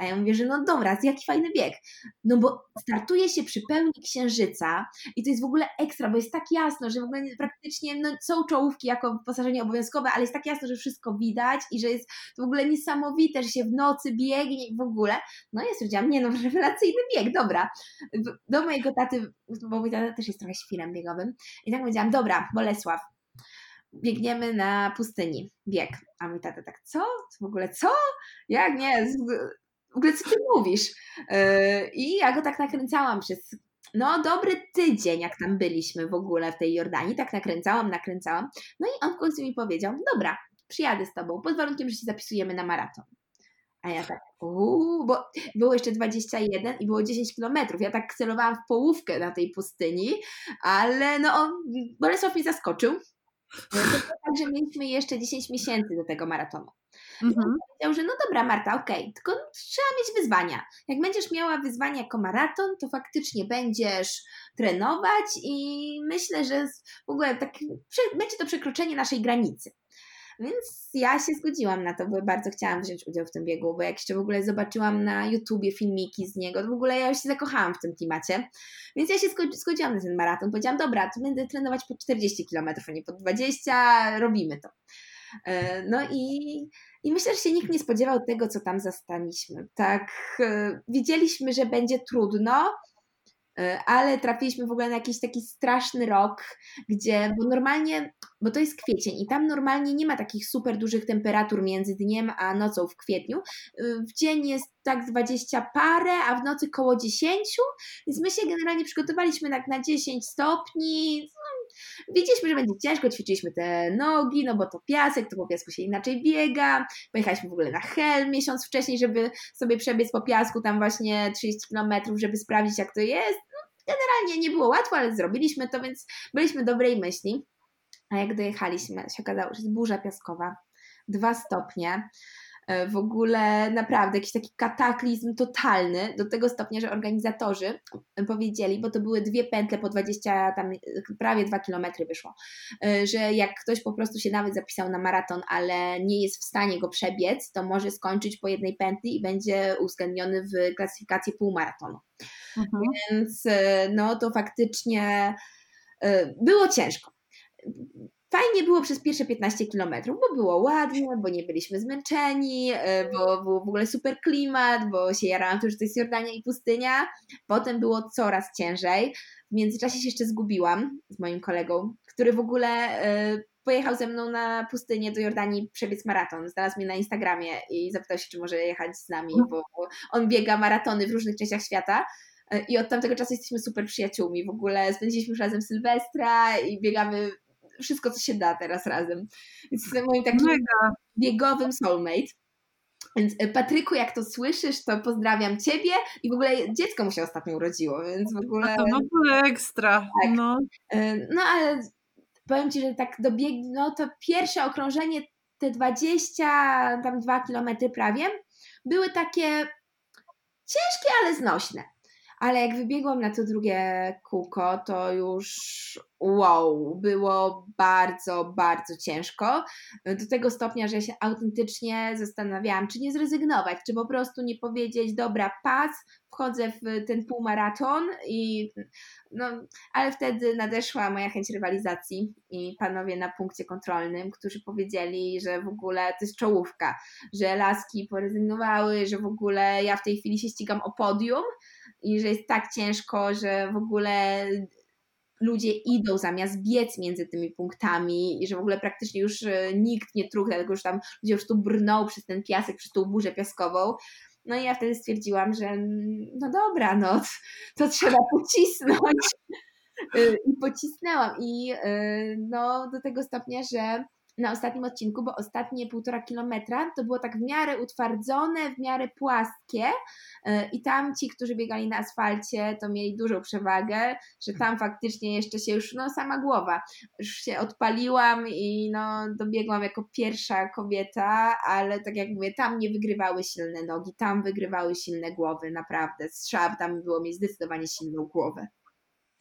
a ja mówię, że no dobra, jaki fajny bieg. No bo startuje się przy pełni księżyca i to jest w ogóle ekstra, bo jest tak jasno, że w ogóle praktycznie no, są czołówki jako wyposażenie obowiązkowe, ale jest tak jasno, że wszystko widać i że jest to w ogóle niesamowite, że się w nocy biegnie i w ogóle. No ja stwierdziłam, nie no, rewelacyjny bieg, dobra. Do mojego taty, bo mój tata też jest trochę świrem biegowym i tak powiedziałam, dobra, Bolesław, biegniemy na pustyni, bieg. A mój tata tak, co? W ogóle co? Jak nie? W ogóle co ty mówisz? Yy, I ja go tak nakręcałam przez no dobry tydzień, jak tam byliśmy w ogóle w tej Jordanii, tak nakręcałam, nakręcałam. No i on w końcu mi powiedział, dobra, przyjadę z tobą, pod warunkiem, że się zapisujemy na maraton. A ja tak, uuu, bo było jeszcze 21 i było 10 kilometrów. Ja tak celowałam w połówkę na tej pustyni, ale no, Bolesław mnie zaskoczył. tak, że mieliśmy jeszcze 10 miesięcy do tego maratonu. Mhm. Powiedział, że no dobra Marta, okej, okay, tylko trzeba mieć wyzwania. Jak będziesz miała wyzwanie jako maraton, to faktycznie będziesz trenować i myślę, że w ogóle tak, będzie to przekroczenie naszej granicy. Więc ja się zgodziłam na to, bo bardzo chciałam wziąć udział w tym biegu, bo jak jeszcze w ogóle zobaczyłam na YouTubie filmiki z niego, to w ogóle ja już się zakochałam w tym klimacie. Więc ja się zgodziłam na ten maraton. Powiedziałam, dobra, to będę trenować po 40 km, a nie po 20, robimy to. E, no i, i myślę, że się nikt nie spodziewał tego, co tam zastaliśmy. Tak, e, wiedzieliśmy, że będzie trudno, e, ale trafiliśmy w ogóle na jakiś taki straszny rok, gdzie, bo normalnie, bo to jest kwiecień i tam normalnie nie ma takich super dużych temperatur między dniem a nocą w kwietniu. W dzień jest tak 20 parę, a w nocy koło 10, więc my się generalnie przygotowaliśmy tak na 10 stopni, Wiedzieliśmy, że będzie ciężko, ćwiczyliśmy te nogi, no bo to piasek, to po piasku się inaczej biega. Pojechaliśmy w ogóle na Hel miesiąc wcześniej, żeby sobie przebiec po piasku tam właśnie 30 km, żeby sprawdzić jak to jest. No, generalnie nie było łatwo, ale zrobiliśmy to, więc byliśmy dobrej myśli. A jak dojechaliśmy, się okazało, że jest burza piaskowa, dwa stopnie. E, w ogóle naprawdę jakiś taki kataklizm totalny, do tego stopnia, że organizatorzy powiedzieli, bo to były dwie pętle po 20, tam prawie 2 kilometry wyszło, e, że jak ktoś po prostu się nawet zapisał na maraton, ale nie jest w stanie go przebiec, to może skończyć po jednej pętli i będzie uwzględniony w klasyfikacji półmaratonu. Mhm. Więc e, no to faktycznie było ciężko Fajnie było przez pierwsze 15 kilometrów, bo było ładnie, bo nie byliśmy zmęczeni, e, bo był w ogóle super klimat, bo się jarałam to, że to jest Jordania i pustynia. Potem było coraz ciężej. W międzyczasie się jeszcze zgubiłam z moim kolegą, który w ogóle e, pojechał ze mną na pustynię do Jordanii przebiec maraton. Znalazł mnie na Instagramie i zapytał się, czy może jechać z nami, bo on biega maratony w różnych częściach świata. E, I od tamtego czasu jesteśmy super przyjaciółmi. W ogóle spędziliśmy już razem Sylwestra i biegamy wszystko, co się da teraz razem. Więc jestem moim takim Mega. biegowym soulmate. Więc e, Patryku, jak to słyszysz, to pozdrawiam Ciebie i w ogóle dziecko mu się ostatnio urodziło, więc w ogóle... A to w ogóle ekstra. Tak. No. E, no ale powiem Ci, że tak dobieg... no to pierwsze okrążenie, te 20, tam 2 kilometry prawie, były takie ciężkie, ale znośne ale jak wybiegłam na to drugie kółko, to już wow, było bardzo, bardzo ciężko. Do tego stopnia, że się autentycznie zastanawiałam, czy nie zrezygnować, czy po prostu nie powiedzieć, dobra, pas, wchodzę w ten półmaraton i no, ale wtedy nadeszła moja chęć rywalizacji i panowie na punkcie kontrolnym, którzy powiedzieli, że w ogóle to jest czołówka, że laski porezygnowały, że w ogóle ja w tej chwili się ścigam o podium, i że jest tak ciężko, że w ogóle ludzie idą zamiast biec między tymi punktami i że w ogóle praktycznie już e, nikt nie truch, dlatego że tam ludzie już tu brną przez ten piasek, przez tą burzę piaskową. No i ja wtedy stwierdziłam, że no dobra, no to trzeba pocisnąć. E, I pocisnęłam i e, no do tego stopnia, że na ostatnim odcinku, bo ostatnie półtora kilometra to było tak w miarę utwardzone, w miarę płaskie e, i tam ci, którzy biegali na asfalcie, to mieli dużą przewagę, że tam faktycznie jeszcze się już, no sama głowa, już się odpaliłam i no dobiegłam jako pierwsza kobieta, ale tak jak mówię, tam nie wygrywały silne nogi, tam wygrywały silne głowy, naprawdę. Trzeba tam było mieć zdecydowanie silną głowę.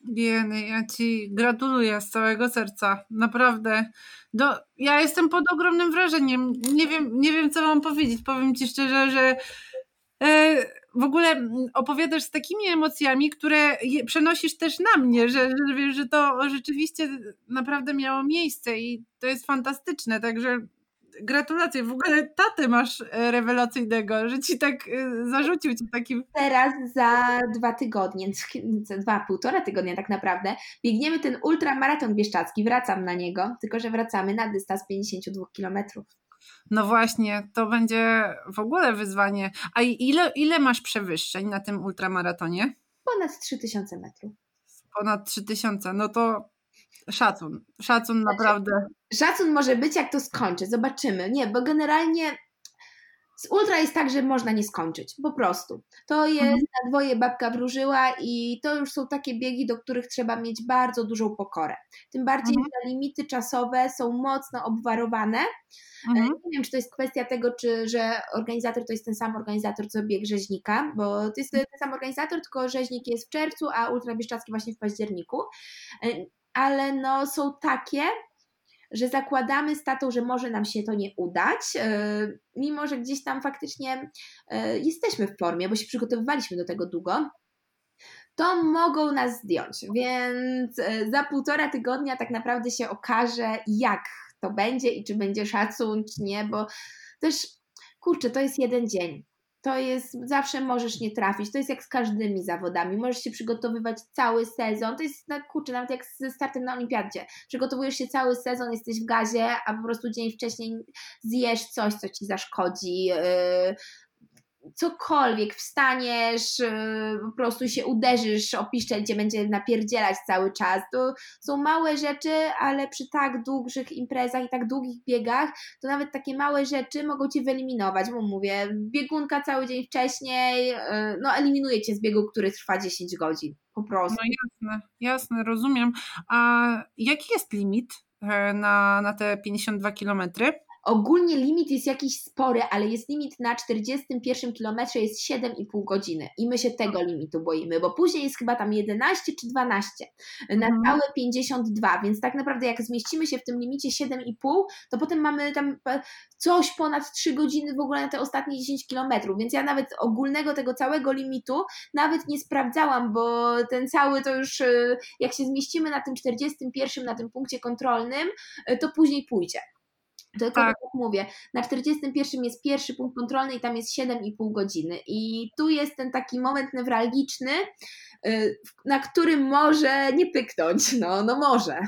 Bieny, ja Ci gratuluję z całego serca. Naprawdę. Do, ja jestem pod ogromnym wrażeniem. Nie wiem, nie wiem, co mam powiedzieć. Powiem Ci szczerze, że e, w ogóle opowiadasz z takimi emocjami, które je, przenosisz też na mnie, że, że że to rzeczywiście naprawdę miało miejsce i to jest fantastyczne. Także gratulacje. W ogóle tatę masz e, rewelacyjnego, że ci tak e, zarzucił ci takim. Teraz za dwa tygodnie, za dwa, półtora tygodnia tak naprawdę, biegniemy ten ultramaraton bieszczacki. Wracam na niego, tylko że wracamy na dystans 52 kilometrów. No właśnie, to będzie w ogóle wyzwanie. A ile, ile masz przewyższeń na tym ultramaratonie? Ponad 3000 metrów. Ponad 3000, no to Szacun, szacun znaczy, naprawdę. Szacun może być, jak to skończy, zobaczymy. Nie, bo generalnie z ultra jest tak, że można nie skończyć, po prostu. To jest mhm. na dwoje babka wróżyła i to już są takie biegi, do których trzeba mieć bardzo dużą pokorę. Tym bardziej, mhm. że limity czasowe są mocno obwarowane. E, mhm. Nie wiem, czy to jest kwestia tego, czy, że organizator to jest ten sam organizator, co bieg rzeźnika, bo to jest ten sam organizator, tylko rzeźnik jest w czerwcu, a ultra bieszczacki właśnie w październiku. Ale no, są takie, że zakładamy z tatą, że może nam się to nie udać, e, mimo że gdzieś tam faktycznie e, jesteśmy w formie, bo się przygotowywaliśmy do tego długo, to mogą nas zdjąć. Więc e, za półtora tygodnia tak naprawdę się okaże, jak to będzie i czy będzie szacun, czy nie, bo też kurczę, to jest jeden dzień to jest, zawsze możesz nie trafić. To jest jak z każdymi zawodami. Możesz się przygotowywać cały sezon. To jest, no, kurczę, nawet jak ze startem na olimpiadzie. Przygotowujesz się cały sezon, jesteś w gazie, a po prostu dzień wcześniej zjesz coś, co ci zaszkodzi. Yy, cokolwiek, wstaniesz, y, po prostu się uderzysz o piszczel, gdzie będzie napierdzielać cały czas. To są małe rzeczy, ale przy tak dużych imprezach i tak długich biegach, to nawet takie małe rzeczy mogą Cię wyeliminować, bo mówię, biegunka cały dzień wcześniej, y, no eliminuje Cię z biegu, który trwa 10 godzin, po prostu. No jasne, jasne, rozumiem. A jaki jest limit e, na, na te 52 kilometry. Ogólnie limit jest jakiś spory, ale jest limit na 41 kilometrze jest 7,5 godziny i my się tego limitu boimy, bo później jest chyba tam 11 czy 12 na mhm. całe 52, więc tak naprawdę jak zmieścimy się w tym limicie 7,5, to potem mamy tam coś ponad 3 godziny w ogóle na te ostatnie 10 kilometrów, więc ja nawet ogólnego tego całego limitu nawet nie sprawdzałam, bo ten cały to już jak się zmieścimy na tym 41, na tym punkcie kontrolnym, to później pójdzie. Tylko tak. jak mówię, na 41 jest pierwszy punkt kontrolny i tam jest 7,5 godziny. I tu jest ten taki moment newralgiczny, y, na którym może nie pyknąć. No, no może.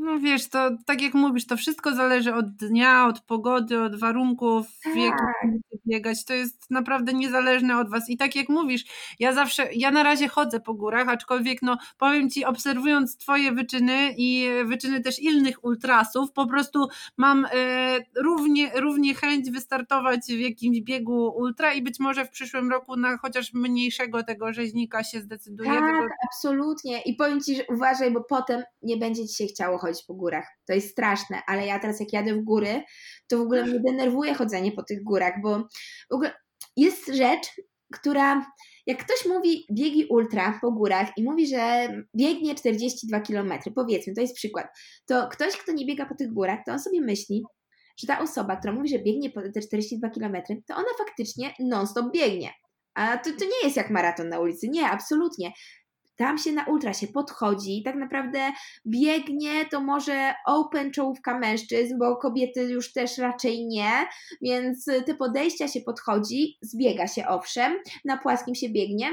No wiesz, to tak jak mówisz, to wszystko zależy od dnia, od pogody, od warunków, tak. w jakim biegać. To jest naprawdę niezależne od was. I tak jak mówisz, ja zawsze, ja na razie chodzę po górach, aczkolwiek no powiem ci, obserwując twoje wyczyny i wyczyny też innych ultrasów, po prostu mam e, równie, równie chęć wystartować w jakimś biegu ultra i być może w przyszłym roku na chociaż mniejszego tego rzeźnika się zdecyduje. Tak, tego... absolutnie. I powiem ci, że uważaj, bo potem nie będzie ci się chciało chodzić chodzić po górach. To jest straszne, ale ja teraz jak jadę w góry, to w ogóle mnie denerwuje chodzenie po tych górach, bo w ogóle jest rzecz, która jak ktoś mówi biegi ultra po górach i mówi, że biegnie 42 km, powiedzmy, to jest przykład, to ktoś, kto nie biega po tych górach, to on sobie myśli, że ta osoba, która mówi, że biegnie po te 42 km, to ona faktycznie non-stop biegnie. A to, to nie jest jak maraton na ulicy. Nie, absolutnie. Tam się na ultra się podchodzi, tak naprawdę biegnie to może open czołówka mężczyzn, bo kobiety już też raczej nie, więc te podejścia się podchodzi, zbiega się owszem, na płaskim się biegnie,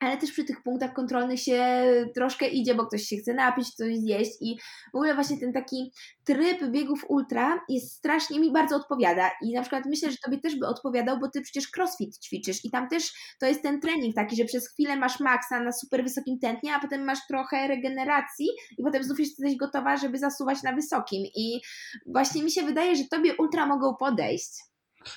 ale też przy tych punktach kontrolnych się troszkę idzie, bo ktoś się chce napić, coś zjeść i w ogóle właśnie ten taki tryb biegów ultra jest strasznie mi bardzo odpowiada i na przykład myślę, że tobie też by odpowiadał, bo ty przecież crossfit ćwiczysz i tam też to jest ten trening taki, że przez chwilę masz maksa na super wysokim tętnie, a potem masz trochę regeneracji i potem znów jesteś gotowa, żeby zasuwać na wysokim i właśnie mi się wydaje, że tobie ultra mogą podejść.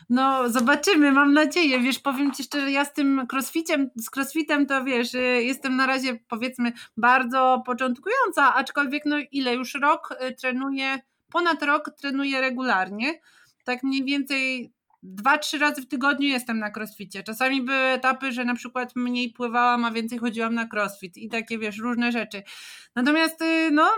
No, zobaczymy, mam nadzieję. Wiesz, powiem Ci szczerze, ja z tym crossfitem, z crossfitem to wiesz, y, jestem na razie powiedzmy bardzo początkująca, aczkolwiek no ile już rok y, trenuję, ponad rok trenuję regularnie. Tak mniej więcej dwa, trzy razy w tygodniu jestem na crossficie. Czasami były etapy, że na przykład mniej pływałam, a więcej chodziłam na crossfit i takie wiesz, różne rzeczy. Natomiast y, no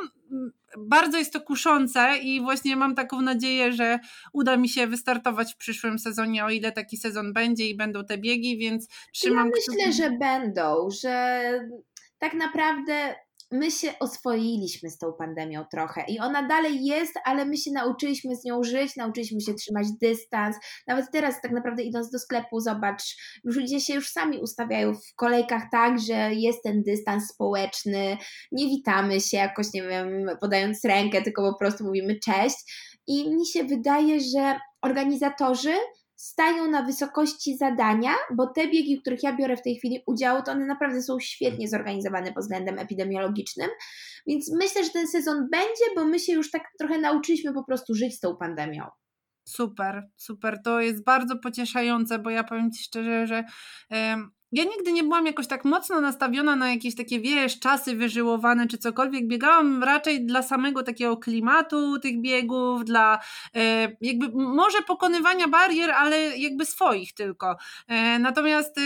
bardzo jest to kuszące i właśnie mam taką nadzieję, że uda mi się wystartować w przyszłym sezonie, o ile taki sezon będzie i będą te biegi, więc trzymam Ja myślę, że będą, że tak naprawdę my się oswoiliśmy z tą pandemią trochę i ona dalej jest, ale my się nauczyliśmy z nią żyć, nauczyliśmy się trzymać dystans. Nawet teraz tak naprawdę idąc do sklepu, zobacz, już ludzie się już sami ustawiają w kolejkach tak, że jest ten dystans społeczny, nie witamy się jakoś, nie wiem, podając rękę, tylko po prostu mówimy cześć. I mi się wydaje, że organizatorzy stają na wysokości zadania, bo te biegi, w których ja biorę w tej chwili udział, to one naprawdę są świetnie zorganizowane pod względem epidemiologicznym. Więc myślę, że ten sezon będzie, bo my się już tak trochę nauczyliśmy po prostu żyć z tą pandemią. Super, super. To jest bardzo pocieszające, bo ja powiem Ci szczerze, że ja nigdy nie byłam jakoś tak mocno nastawiona na jakieś takie, wiesz, czasy wyżyłowane czy cokolwiek. Biegałam raczej dla samego takiego klimatu tych biegów, dla e, jakby może pokonywania barier, ale jakby swoich tylko. E, natomiast e,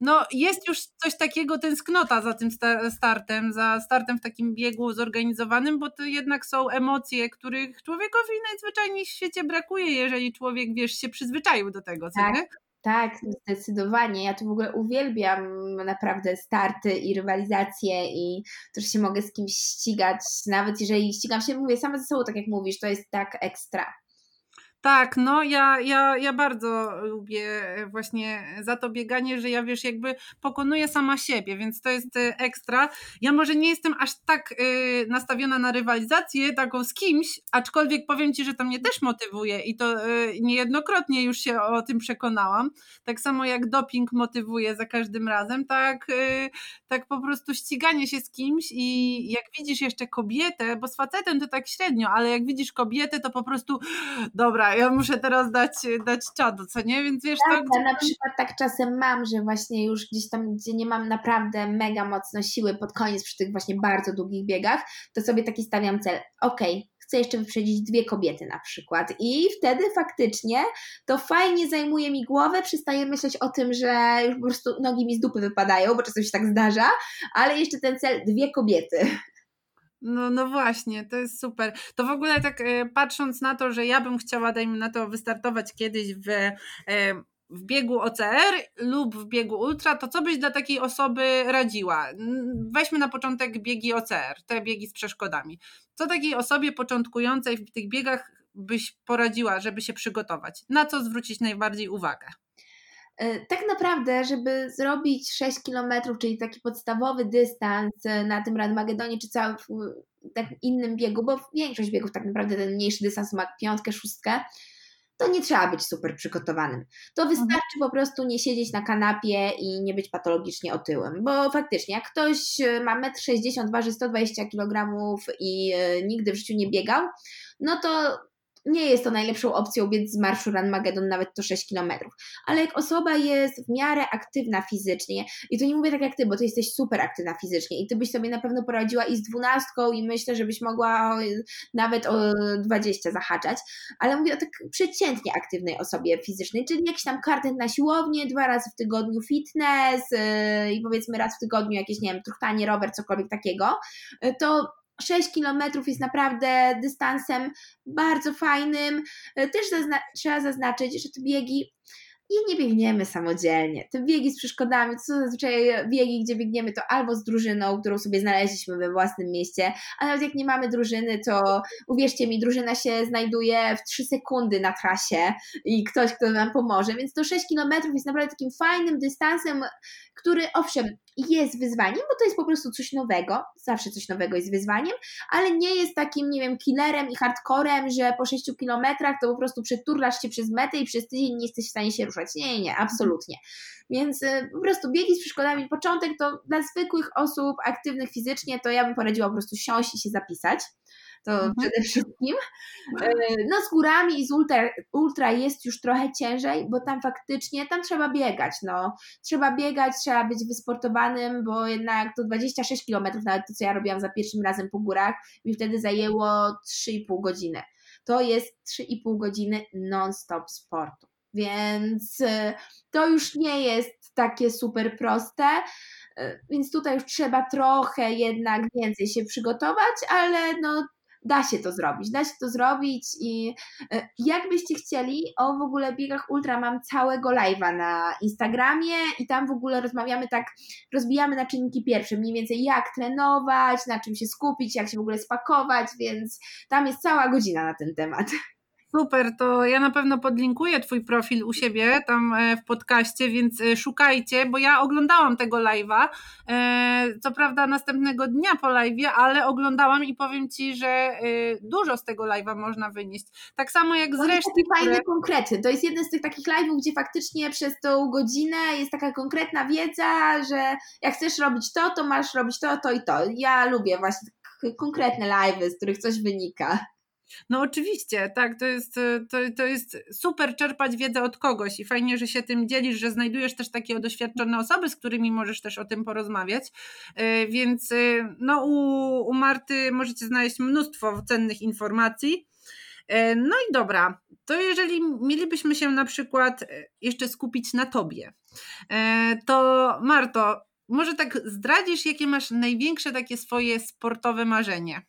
no jest już coś takiego, tęsknota za tym startem, za startem w takim biegu zorganizowanym, bo to jednak są emocje, których człowiekowi najzwyczajniej w świecie brakuje, jeżeli człowiek, wiesz, się przyzwyczaił do tego, co tak. nie? Tak, zdecydowanie. Ja tu w ogóle uwielbiam naprawdę starty i rywalizacje i to, że się mogę z kimś ścigać, nawet jeżeli ścigam się, mówię, sama ze sobą, tak jak mówisz, to jest tak ekstra. Tak, no ja, ja, ja bardzo lubię właśnie za to bieganie, że ja wiesz, jakby pokonuję sama siebie, więc to jest y, ekstra. Ja może nie jestem aż tak y, nastawiona na rywalizację taką z kimś, aczkolwiek powiem Ci, że to mnie też motywuje i to y, niejednokrotnie już się o tym przekonałam. Tak samo jak doping motywuje za każdym razem, tak, y, tak po prostu ściganie się z kimś i jak widzisz jeszcze kobietę, bo z facetem to tak średnio, ale jak widzisz kobietę, to po prostu dobra, ja muszę teraz dać, dać czadu, co nie? Więc wiesz, tak, to... Ja na przykład tak czasem mam, że właśnie już gdzieś tam, gdzie nie mam naprawdę mega mocno siły pod koniec przy tych właśnie bardzo długich biegach, to sobie taki stawiam cel, okej, okay, chcę jeszcze wyprzedzić dwie kobiety na przykład. I wtedy faktycznie to fajnie zajmuje mi głowę, przestaję myśleć o tym, że już po prostu nogi mi z dupy wypadają, bo czasem się tak zdarza, ale jeszcze ten cel dwie kobiety. No, no właśnie, to jest super. To w ogóle tak e, patrząc na to, że ja bym chciała, dajmy na to, wystartować kiedyś w, e, w biegu OCR lub w biegu ultra, to co byś dla takiej osoby radziła? Weźmy na początek biegi OCR, te biegi z przeszkodami. Co takiej osobie początkującej w tych biegach byś poradziła, żeby się przygotować? Na co zwrócić najbardziej uwagę? E, tak naprawdę, żeby zrobić 6 km, czyli taki podstawowy dystans e, na tym Radmagedonie, czy całym tak innym biegu, bo większość biegów tak naprawdę ten mniejszy dystans ma piątkę, szóstkę, to nie trzeba być super przygotowanym. To mhm. wystarczy po prostu nie siedzieć na kanapie i nie być patologicznie otyłym, bo faktycznie jak ktoś e, ma 1,60 m, waży 120 kg i nigdy w życiu nie biegał, no to nie jest to najlepszą opcją biec z marszu Run Magedon nawet to 6 km. Ale jak osoba jest w miarę aktywna fizycznie, i to nie mówię tak jak ty, bo ty jesteś super aktywna fizycznie i ty byś sobie na pewno poradziła i z dwunastką i myślę, żebyś mogła nawet o 20 zahaczać, ale mówię o tak przeciętnie aktywnej osobie fizycznej, czyli jakiś tam kartent na siłownię, dwa razy w tygodniu fitness yy, i powiedzmy raz w tygodniu jakieś, nie wiem, truchtanie, rower, cokolwiek takiego, yy, to 6 kilometrów jest naprawdę dystansem bardzo fajnym. E, też zazna trzeba zaznaczyć, że te biegi i nie biegniemy samodzielnie. Te biegi z przeszkodami to są zazwyczaj biegi, gdzie biegniemy to albo z drużyną, którą sobie znaleźliśmy we własnym mieście, a nawet jak nie mamy drużyny, to uwierzcie mi, drużyna się znajduje w 3 sekundy na trasie i ktoś, kto nam pomoże, więc to 6 kilometrów jest naprawdę takim fajnym dystansem, który owszem jest wyzwaniem, bo to jest po prostu coś nowego, zawsze coś nowego jest wyzwaniem, ale nie jest takim, nie wiem, killerem i hardcorem, że po 6 kilometrach to po prostu przeturlasz się przez metę i przez tydzień nie jesteś w stanie się ruszać. Nie, nie, nie, absolutnie. Więc y, po prostu biegi z przeszkodami, początek to dla zwykłych osób aktywnych fizycznie, to ja bym poradziła po prostu siąść i się zapisać to mhm. przede wszystkim. E, no z górami i z ultra, ultra jest już trochę ciężej, bo tam faktycznie, tam trzeba biegać, no. Trzeba biegać, trzeba być wysportowanym, bo jednak to 26 km, nawet to co ja robiłam za pierwszym razem po górach, mi wtedy zajęło 3,5 godziny. To jest 3,5 godziny non-stop sportu. Więc e, to już nie jest takie super proste. E, więc tutaj już trzeba trochę jednak więcej się przygotować, ale no da się to zrobić, da się to zrobić i e, jakbyście chcieli, o w ogóle biegach ultra mam całego live'a na Instagramie i tam w ogóle rozmawiamy tak, rozbijamy na czynniki pierwsze, mniej więcej jak trenować, na czym się skupić, jak się w ogóle spakować, więc tam jest cała godzina na ten temat. Super, to ja na pewno podlinkuję Twój profil u siebie tam e, w podcaście, więc e, szukajcie, bo ja oglądałam tego live'a. E, co prawda następnego dnia po live'ie, ale oglądałam i powiem Ci, że dużo z tego live'a można wynieść. Tak samo jak z reszty. Które... konkretny. To jest jeden z tych takich live'ów, gdzie faktycznie przez tą godzinę jest taka konkretna wiedza, że jak chcesz robić to, to masz robić to, to i to. Ja lubię właśnie konkretne live'y, z których coś wynika. No oczywiście, tak, to jest, to, to jest super czerpać wiedzę od kogoś i fajnie, że się tym dzielisz, że znajdujesz też takie doświadczone osoby, z którymi możesz też o tym porozmawiać, e, więc e, no u, u Marty możecie znaleźć mnóstwo cennych informacji. E, no i dobra, to jeżeli mielibyśmy się na przykład jeszcze skupić na tobie, to Marto, może tak zdradzisz, jakie masz największe takie swoje sportowe marzenie?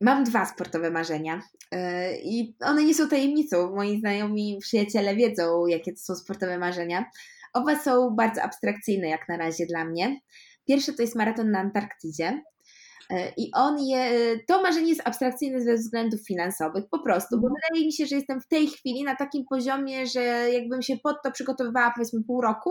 Mam dwa sportowe marzenia e, i one nie są tajemnicą. Moi znajomi przyjaciele wiedzą, jakie to są sportowe marzenia. Oba są bardzo abstrakcyjne jak na razie dla mnie. Pierwsze to jest maraton na Antarktydzie. E, I on je, to marzenie jest abstrakcyjne ze względów finansowych, po prostu, bo mhm. wydaje mi się, że jestem w tej chwili na takim poziomie, że jakbym się pod to przygotowywała powiedzmy pół roku,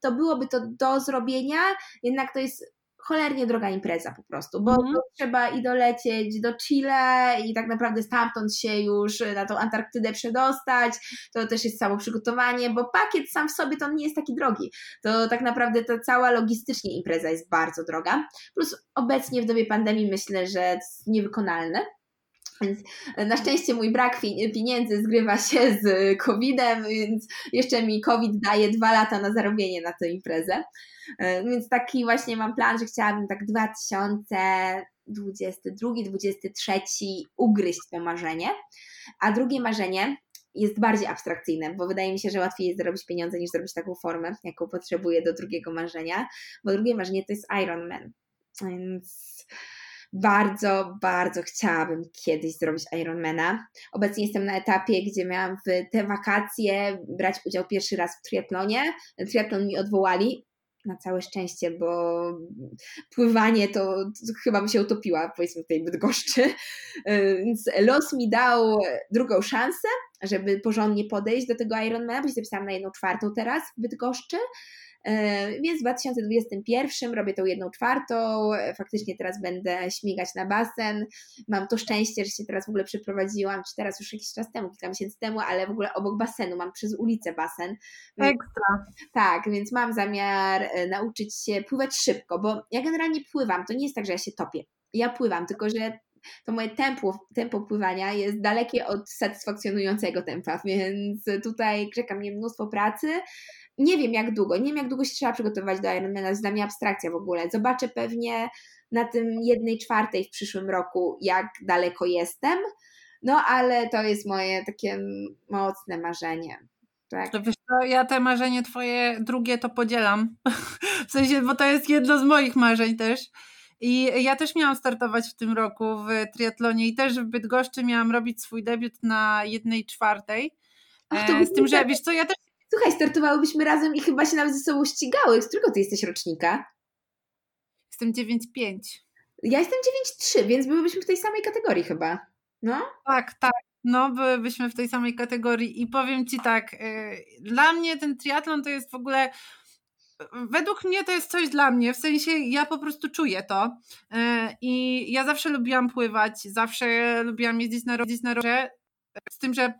to byłoby to do zrobienia, jednak to jest cholernie droga impreza po prostu, bo mm. trzeba i dolecieć do Chile i tak naprawdę stamtąd się już na tą Antarktydę przedostać, to też jest samo przygotowanie, bo pakiet sam w sobie to nie jest taki drogi, to tak naprawdę ta cała logistycznie impreza jest bardzo droga, plus obecnie w dobie pandemii myślę, że jest niewykonalne. Więc na szczęście mój brak pieniędzy zgrywa się z COVID-em, więc jeszcze mi COVID daje dwa lata na zarobienie na tę imprezę. E, więc taki właśnie mam plan, że chciałabym tak 2022-2023 ugryźć to marzenie. A drugie marzenie jest bardziej abstrakcyjne, bo wydaje mi się, że łatwiej jest zarobić pieniądze niż zrobić taką formę, jaką potrzebuję do drugiego marzenia, bo drugie marzenie to jest Iron Man. Więc bardzo, bardzo chciałabym kiedyś zrobić Ironmana. Obecnie jestem na etapie, gdzie miałam w te wakacje brać udział pierwszy raz w triatlonie. Triatlon mi odwołali, na całe szczęście, bo pływanie to, to, chyba by się utopiła, powiedzmy, w tej Bydgoszczy. Więc los mi dał drugą szansę, żeby porządnie podejść do tego Ironmana, bo się zapisałam na jedną czwartą teraz w Bydgoszczy. E, więc w 2021 robię tą jedną czwartą, e, faktycznie teraz będę śmigać na basen. Mam to szczęście, że się teraz w ogóle przeprowadziłam, czy teraz już jakiś czas temu, kilka miesięcy temu, ale w ogóle obok basenu, mam przez ulicę basen. Ekstra. Tak, więc mam zamiar e, nauczyć się pływać szybko, bo ja generalnie pływam, to nie jest tak, że ja się topię. Ja pływam, tylko że to moje tempo, tempo pływania jest dalekie od satysfakcjonującego tempa, więc tutaj czeka mnie mnóstwo pracy, nie wiem jak długo, nie wiem jak długo się trzeba przygotować do Ironmana, jest dla mnie abstrakcja w ogóle. Zobaczę pewnie na tym jednej czwartej w przyszłym roku, jak daleko jestem, no ale to jest moje takie mocne marzenie. Tak. To wiesz co, ja te marzenie twoje drugie to podzielam, w sensie, bo to jest jedno z moich marzeń też. I ja też miałam startować w tym roku w triatlonie i też w Bydgoszczy miałam robić swój debiut na jednej czwartej. Ach, e, z tym, że wiesz co, ja też Słuchaj, startowałybyśmy razem i chyba się nawet ze sobą ścigały. Z którego ty jesteś rocznika? Jestem 9,5. Ja jestem 9,3, więc byłybyśmy w tej samej kategorii chyba. No? Tak, tak. No, byłybyśmy w tej samej kategorii i powiem Ci tak, yy, dla mnie ten triatlon to jest w ogóle według mnie to jest coś dla mnie, w sensie ja po prostu czuję to yy, i ja zawsze lubiłam pływać, zawsze lubiłam jeździć na, jeździć na rowerze, z tym, że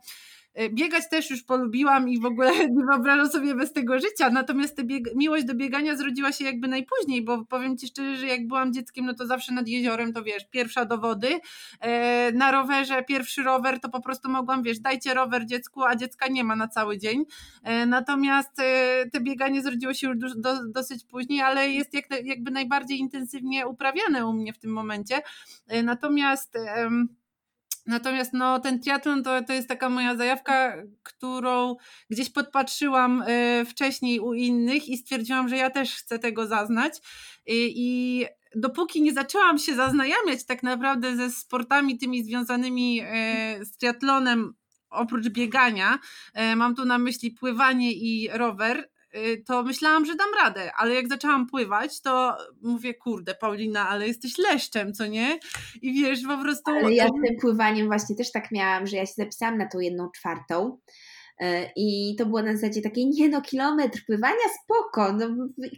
biegać też już polubiłam i w ogóle nie wyobrażam sobie bez tego życia, natomiast miłość do biegania zrodziła się jakby najpóźniej, bo powiem Ci szczerze, że jak byłam dzieckiem, no to zawsze nad jeziorem, to wiesz, pierwsza do wody, e, na rowerze, pierwszy rower, to po prostu mogłam, wiesz, dajcie rower dziecku, a dziecka nie ma na cały dzień, e, natomiast te bieganie zrodziło się już do, dosyć później, ale jest jak, jakby najbardziej intensywnie uprawiane u mnie w tym momencie, natomiast Natomiast no, ten triatlon to, to jest taka moja zajawka, którą gdzieś podpatrzyłam y, wcześniej u innych i stwierdziłam, że ja też chcę tego zaznać. I, i dopóki nie zaczęłam się zaznajamiać tak naprawdę ze sportami tymi związanymi y, z triatlonem, oprócz biegania, y, mam tu na myśli pływanie i rower, Y, to myślałam, że dam radę, ale jak zaczęłam pływać, to mówię, kurde, Paulina, ale jesteś leszczem, co nie? I wiesz, po prostu. Ale ja z tym pływaniem właśnie też tak miałam, że ja się zapisałam na tą jedną czwartą. Y, I to było na zasadzie takie, nie no, kilometr pływania, spoko. No,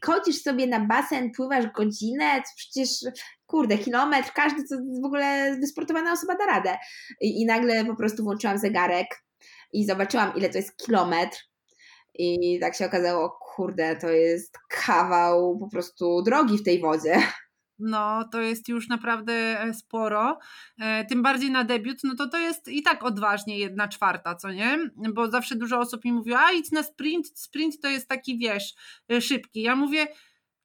chodzisz sobie na basen, pływasz godzinę, przecież kurde, kilometr, każdy, co w ogóle wysportowana osoba da radę. I, I nagle po prostu włączyłam zegarek i zobaczyłam, ile to jest kilometr i tak się okazało, kurde, to jest kawał po prostu drogi w tej wodzie. No, to jest już naprawdę e, sporo. E, tym bardziej na debiut, no to to jest i tak odważnie jedna czwarta, co nie? Bo zawsze dużo osób mi mówiło, a idź na sprint, sprint to jest taki, wiesz, e, szybki. Ja mówię,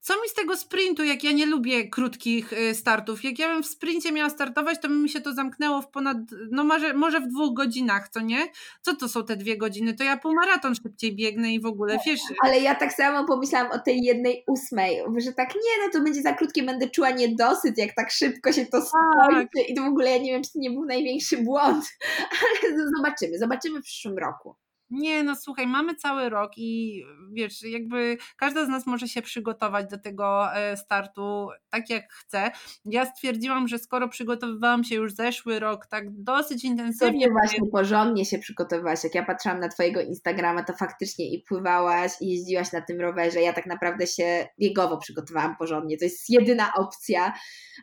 co mi z tego sprintu, jak ja nie lubię krótkich y, startów? Jak ja bym w sprincie miała startować, to by mi się to zamknęło w ponad, no może, może w dwóch godzinach, co nie? Co to są te dwie godziny? To ja półmaraton szybciej biegnę i w ogóle, wiesz... Ale ja tak samo pomyślałam o tej jednej ósmej, że tak nie, no to będzie za krótkie, będę czuła niedosyt, jak tak szybko się to skończy tak. i to w ogóle ja nie wiem, czy to nie był największy błąd, ale zobaczymy, zobaczymy w przyszłym roku. Nie, no słuchaj, mamy cały rok i wiesz, jakby każda z nas może się przygotować do tego e, startu tak jak chce. Ja stwierdziłam, że skoro przygotowywałam się już zeszły rok tak dosyć intensywnie. To właśnie porządnie się przygotowywałaś. Jak ja patrzyłam na Twojego Instagrama, to faktycznie i pływałaś, i jeździłaś na tym rowerze. Ja tak naprawdę się biegowo przygotowałam porządnie. To jest jedyna opcja.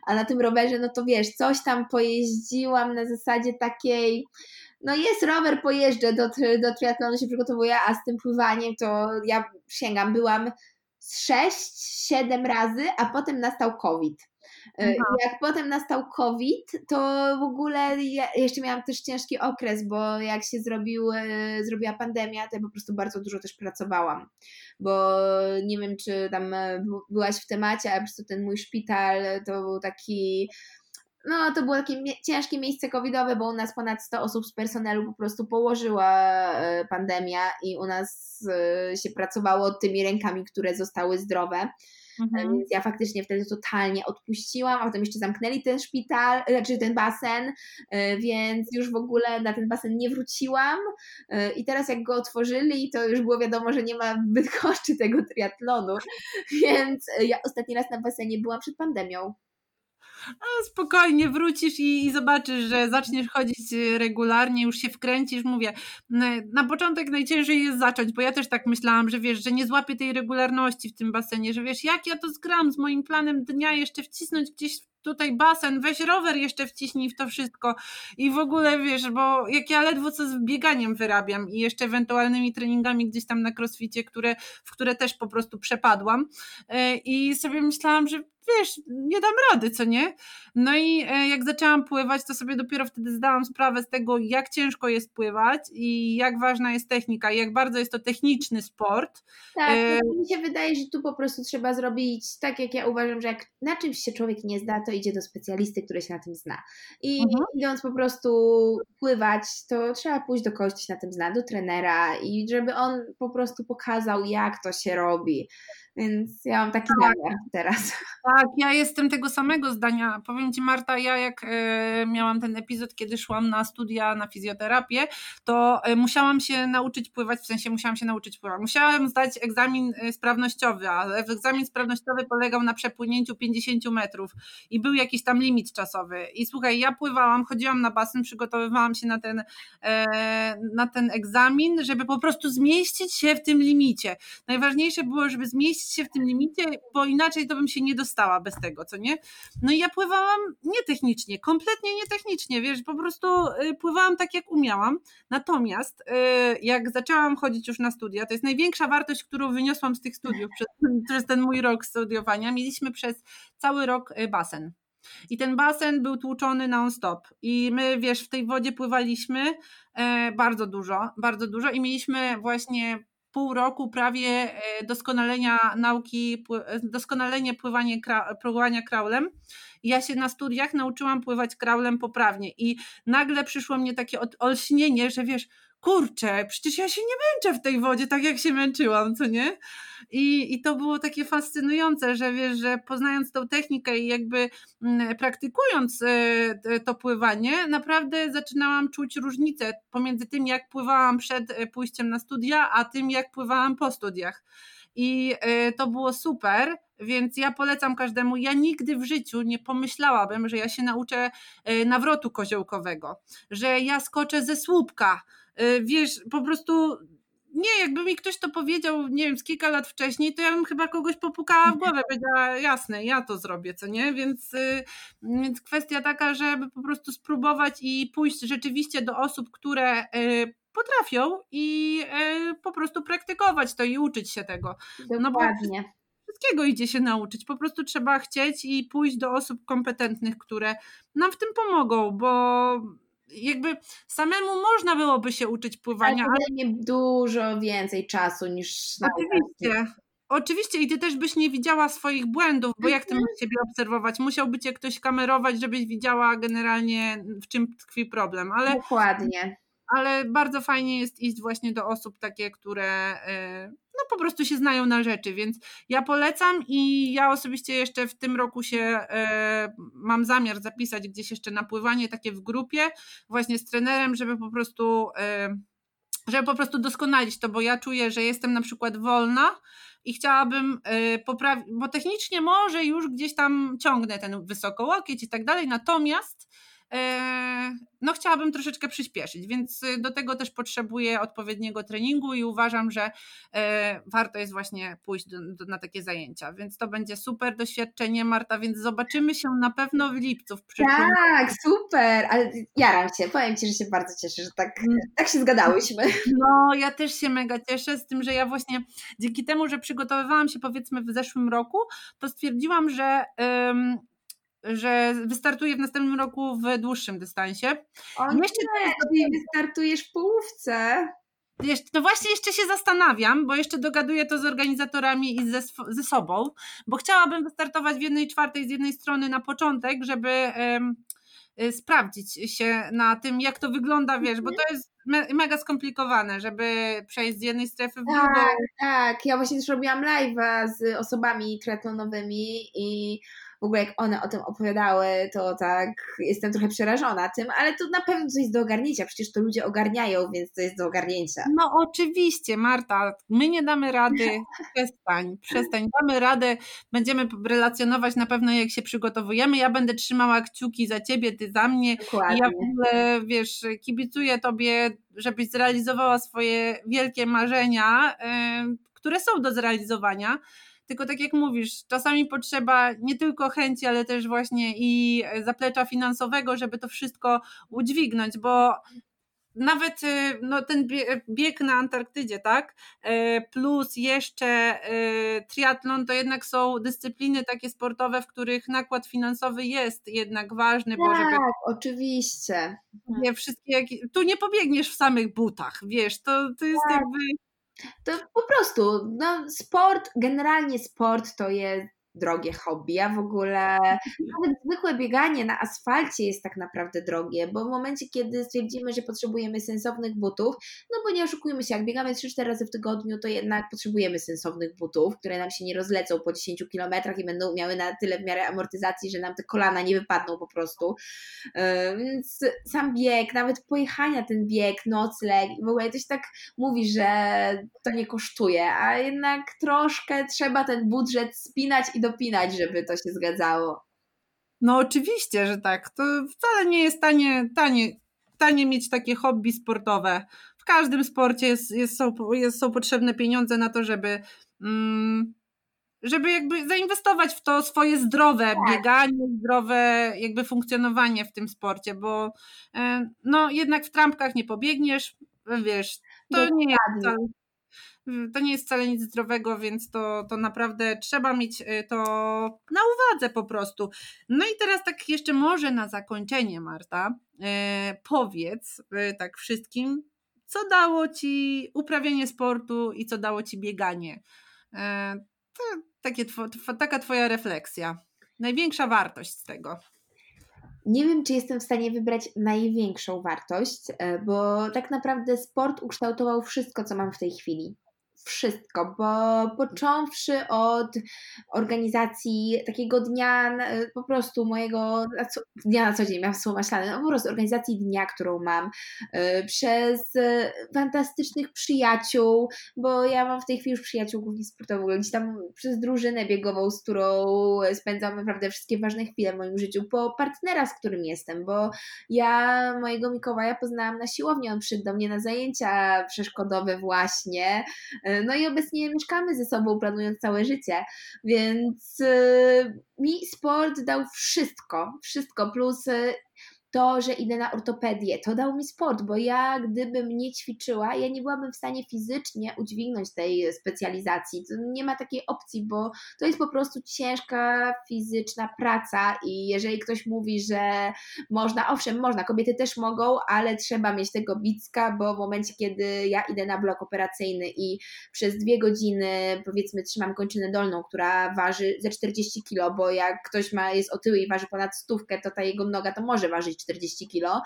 A na tym rowerze, no to wiesz, coś tam pojeździłam na zasadzie takiej no jest rower, pojeżdżę, do, do triatlonu się przygotowuję, a z tym pływaniem to ja sięgam, byłam 6-7 razy, a potem nastał COVID. E, jak potem nastał COVID, to w ogóle ja jeszcze miałam też ciężki okres, bo jak się zrobił, zrobiła pandemia, to ja po prostu bardzo dużo też pracowałam. Bo nie wiem, czy tam e, byłaś w temacie, ale po prostu ten mój szpital to był taki no to było takie ciężkie miejsce covidowe, bo u nas ponad 100 osób z personelu po prostu położyła e, pandemia i u nas się pracowało tymi rękami, które zostały zdrowe. Mhm. Więc ja faktycznie wtedy totalnie odpuściłam, a potem jeszcze zamknęli ten szpital, znaczy ten basen, e, więc już w ogóle na ten basen nie wróciłam. E, I teraz jak go otworzyli, to już było wiadomo, że nie ma Bydgoszczy tego triatlonu. Więc ja ostatni raz na basenie byłam przed pandemią. A spokojnie wrócisz i, i, zobaczysz, że zaczniesz chodzić y, regularnie, już się wkręcisz. Mówię, na początek najciężej jest zacząć, bo ja też tak myślałam, że wiesz, że nie złapię tej regularności w tym basenie, że wiesz, jak ja to zgram z moim planem dnia, jeszcze wcisnąć gdzieś tutaj basen, weź rower jeszcze wciśnij w to wszystko i w ogóle wiesz, bo jak ja ledwo co z bieganiem wyrabiam i jeszcze ewentualnymi treningami gdzieś tam na crossficie, które, w które też po prostu przepadłam y, i sobie myślałam, że wiesz, nie dam rady, co nie? No i e, jak zaczęłam pływać, to sobie dopiero wtedy zdałam sprawę z tego, jak ciężko jest pływać i jak ważna jest technika i jak bardzo jest to techniczny sport. Tak, e... mi się wydaje, że tu po prostu trzeba zrobić tak, jak ja uważam, że jak na czymś się człowiek nie zda, to idzie do specjalisty, który się na tym zna. I mhm. idąc po prostu pływać, to trzeba pójść do kogoś, się na tym zna, do trenera i żeby on po prostu pokazał, jak to się robi. Więc ja mam taki tak. teraz. Tak, ja jestem tego samego zdania. Powiem Ci Marta, ja jak e, miałam ten epizod, kiedy szłam na studia na fizjoterapię, to e, musiałam się nauczyć pływać, w sensie musiałam się nauczyć pływać. Musiałam zdać egzamin e, sprawnościowy, a egzamin sprawnościowy polegał na przepłynięciu 50 metrów i był jakiś tam limit czasowy. I słuchaj, ja pływałam, chodziłam na basen, przygotowywałam się na ten, na ten egzamin, żeby po prostu zmieścić się w tym limicie. Najważniejsze było, żeby zmieścić się w tym limicie, bo inaczej to bym się nie dostała bez tego, co nie? No i ja pływałam nietechnicznie, kompletnie nietechnicznie, wiesz, po prostu y, pływałam tak, jak umiałam. Natomiast y, jak zaczęłam chodzić już na studia, to jest największa wartość, którą wyniosłam z tych studiów przez, przez ten mój rok studiowania. Mieliśmy przez cały rok y, basen. I ten basen był tłuczony non-stop. I my, wiesz, w tej wodzie pływaliśmy e, bardzo dużo, bardzo dużo i mieliśmy właśnie pół roku prawie e, doskonalenia nauki, doskonalenie pływanie, pływania kraulem. Ja się na studiach nauczyłam pływać kraulem poprawnie i nagle przyszło mnie takie olśnienie, że wiesz, kurczę, przecież ja się nie męczę w tej wodzie tak jak się męczyłam, co nie? I, i to było takie fascynujące, że wiesz, że poznając tą technikę i jakby mm, praktykując e, to pływanie, naprawdę zaczynałam czuć różnicę pomiędzy tym, jak pływałam przed e, pójściem na studia, a tym, jak pływałam po studiach. I e, to było super, więc ja polecam każdemu. Ja nigdy w życiu nie pomyślałabym, że ja się nauczę nawrotu koziołkowego, że ja skoczę ze słupka, E, wiesz, po prostu nie, jakby mi ktoś to powiedział, nie wiem, z kilka lat wcześniej, to ja bym chyba kogoś popukała w głowę, powiedziała, jasne, ja to zrobię, co nie? Więc, y, więc kwestia taka, żeby po prostu spróbować i pójść rzeczywiście do osób, które y, potrafią i po prostu praktykować to i uczyć się tego. Dokładnie. No wszystkiego idzie się nauczyć. Po prostu trzeba chcieć i pójść do osób kompetentnych, które nam w tym pomogą, bo jakby samemu można byłoby się uczyć pływania. Ale nie dużo więcej czasu niż na Oczywiście. Oczywiście i ty też byś nie widziała swoich błędów, bo jak ty mhm. możesz siebie obserwować? Musiałby cię ktoś kamerować, żebyś widziała generalnie w czym tkwi problem. Ale, Dokładnie. Ale bardzo fajnie jest iść właśnie do osób takie, które e, no po prostu się znają na rzeczy, więc ja polecam i ja osobiście jeszcze w tym roku się e, mam zamiar zapisać gdzieś jeszcze na pływanie takie w grupie właśnie z trenerem, żeby po prostu e, żeby po prostu doskonalić to, bo ja czuję, że jestem na przykład wolna i chciałabym e, poprawić, bo technicznie może już gdzieś tam ciągnę ten łokieć i tak dalej, natomiast no chciałabym troszeczkę przyspieszyć, więc y, do tego też potrzebuję odpowiedniego treningu i uważam, że e, warto jest właśnie pójść do, do, na takie zajęcia, więc to będzie super doświadczenie Marta, więc zobaczymy się na pewno w lipcu. W tak, super, ale jaram się, powiem Ci, że się bardzo cieszę, że tak, mm. tak się zgadałyśmy. No, ja też się mega cieszę z tym, że ja właśnie dzięki temu, że przygotowywałam się powiedzmy w zeszłym roku, to stwierdziłam, że że wystartuję w następnym roku w dłuższym dystansie. O nie, jeszcze ty wystartujesz w połówce. No właśnie jeszcze się zastanawiam, bo jeszcze dogaduję to z organizatorami i ze, ze sobą, bo chciałabym wystartować w jednej czwartej z jednej strony na początek, żeby um, sprawdzić się na tym, jak to wygląda, wiesz, bo to jest me mega skomplikowane, żeby przejść z jednej strefy w drugą. Tak, tak. Ja właśnie też robiłam live'a z osobami triatlonowymi i w ogóle jak one o tym opowiadały, to tak jestem trochę przerażona tym, ale to na pewno coś do ogarnięcia, przecież to ludzie ogarniają, więc to jest do ogarnięcia. No oczywiście, Marta, my nie damy rady, przestań, przestań, damy radę, będziemy relacjonować na pewno jak się przygotowujemy, ja będę trzymała kciuki za ciebie, ty za mnie. Dokładnie. i ja w ogóle, wiesz, kibicuję tobie, żebyś zrealizowała swoje wielkie marzenia, które są do zrealizowania, tylko tak jak mówisz, czasami potrzeba nie tylko chęci, ale też właśnie i zaplecza finansowego, żeby to wszystko udźwignąć, bo nawet y, no, ten bieg na Antarktydzie, tak? Plus jeszcze triatlon to jednak są dyscypliny takie sportowe, w których nakład finansowy jest jednak ważny, tak, bo żeby. Tak, oczywiście. Nie wszystkie, tu nie pobiegniesz w samych butach, wiesz, to, to jest tak. jakby to po prostu, no, sport, generalnie sport to jest drogie hobby. Ja w ogóle, nawet zwykłe bieganie na asfalcie jest tak naprawdę drogie, bo w momencie, kiedy stwierdzimy, że potrzebujemy sensownych butów, no bo nie oszukujmy się, jak biegamy 3-4 razy w tygodniu, to jednak potrzebujemy sensownych butów, które nam się nie rozlecą po 10 kilometrach i będą miały na tyle w miarę amortyzacji, że nam te kolana nie wypadną po prostu. Yy, więc sam bieg, nawet pojechania ten bieg, nocleg i w ogóle ktoś tak mówi, że to nie kosztuje, a jednak troszkę trzeba ten budżet spinać i dopinać, żeby to się zgadzało. No oczywiście, że tak. To wcale nie jest tanie, tanie, tanie mieć takie hobby sportowe. W każdym sporcie jest, jest, są, jest, są potrzebne pieniądze na to, żeby, mm, żeby jakby zainwestować w to swoje zdrowe tak. bieganie, zdrowe jakby funkcjonowanie w tym sporcie, bo e, no jednak w trampkach nie pobiegniesz, wiesz, to nie jest to nie jest wcale nic zdrowego, więc to, to naprawdę trzeba mieć y, to na uwadze po prostu. No i teraz tak jeszcze może na zakończenie, Marta, e, powiedz tak wszystkim, co dało ci uprawianie sportu i co dało ci bieganie. To takie, taka twoja refleksja. Największa wartość z tego. Nie wiem, czy jestem w stanie wybrać największą wartość, bo tak naprawdę sport ukształtował wszystko, co mam w tej chwili wszystko, bo począwszy od organizacji takiego dnia, po prostu mojego dnia na co dzień, miałam słowa maślane, no po prostu organizacji dnia, którą mam, y, przez y, fantastycznych przyjaciół, bo ja mam w tej chwili już przyjaciół głównie sportowych, gdzieś tam przez drużynę biegową, z którą spędzam naprawdę wszystkie ważne chwile w moim życiu, po partnera, z którym jestem, bo ja mojego Mikołaja poznałam na siłowni, on przyszedł do mnie na zajęcia przeszkodowe właśnie, y, no i obecnie mieszkamy ze sobą, planując całe życie, więc y, mi sport dał wszystko, wszystko, plus y, to, że idę na ortopedię, to dał mi sport, bo ja gdybym nie ćwiczyła, ja nie byłabym w stanie fizycznie udźwignąć tej specjalizacji. To nie ma takiej opcji, bo to jest po prostu ciężka fizyczna praca i jeżeli ktoś mówi, że można, owszem, można, kobiety też mogą, ale trzeba mieć tego bicka, bo w momencie, kiedy ja idę na blok operacyjny i przez dwie godziny, powiedzmy, trzymam kończynę dolną, która waży ze 40 kg, bo jak ktoś ma, jest otyły i waży ponad stówkę, to ta jego noga to może ważyć 40 kilo,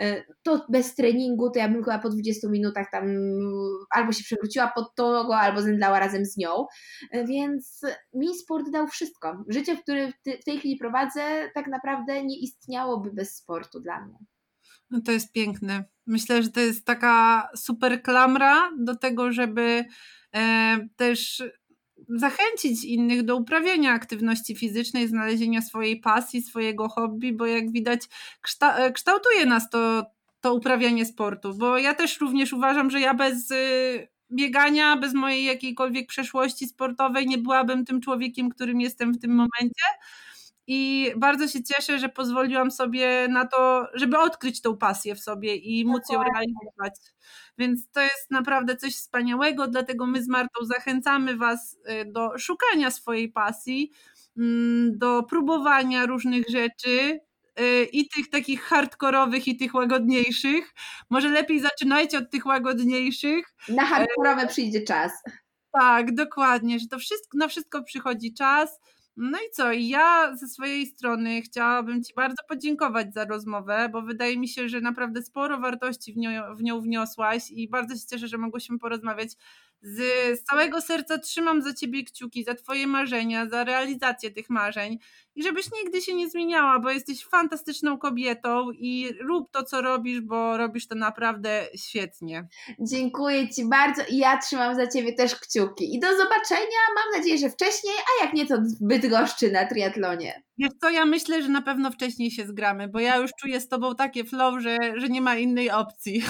e, to bez treningu to ja bym chyba po 20 minutach tam albo się przewróciła pod nogą, albo zemdlała razem z nią, e, więc mi sport dał wszystko. Życie, w którym w tej chwili prowadzę, tak naprawdę nie istniałoby bez sportu dla mnie. No to jest piękne. Myślę, że to jest taka super klamra do tego, żeby e, też zachęcić innych do uprawiania aktywności fizycznej, znalezienia swojej pasji, swojego hobby, bo jak widać, e, kształtuje nas to, to uprawianie sportu. Bo ja też również uważam, że ja bez y, biegania, bez mojej jakiejkolwiek przeszłości sportowej nie byłabym tym człowiekiem, którym jestem w tym momencie i bardzo się cieszę, że pozwoliłam sobie na to, żeby odkryć tą pasję w sobie i móc ją realizować. Więc to jest naprawdę coś wspaniałego, dlatego my z Martą zachęcamy Was y, do szukania swojej pasji, mm, do próbowania różnych rzeczy, y, i tych takich hardkorowych, i tych łagodniejszych. Może lepiej zaczynajcie od tych łagodniejszych. Na hardkorowe przyjdzie czas. Tak, dokładnie, że to wszystko, na wszystko przychodzi czas. No i co? Ja ze swojej strony chciałabym Ci bardzo podziękować za rozmowę, bo wydaje mi się, że naprawdę sporo wartości w nią, w nią wniosłaś i bardzo się cieszę, że mogłyśmy porozmawiać z, z całego serca trzymam za ciebie kciuki, za twoje marzenia, za realizację tych marzeń i żebyś nigdy się nie zmieniała, bo jesteś fantastyczną kobietą i rób to, co robisz, bo robisz to naprawdę świetnie. Dziękuję Ci bardzo i ja trzymam za Ciebie też kciuki. I do zobaczenia, mam nadzieję, że wcześniej, a jak nie, to w Bydgoszczy na triatlonie. Wiesz co, ja myślę, że na pewno wcześniej się zgramy, bo ja już czuję z Tobą takie flow, że, że nie ma innej opcji.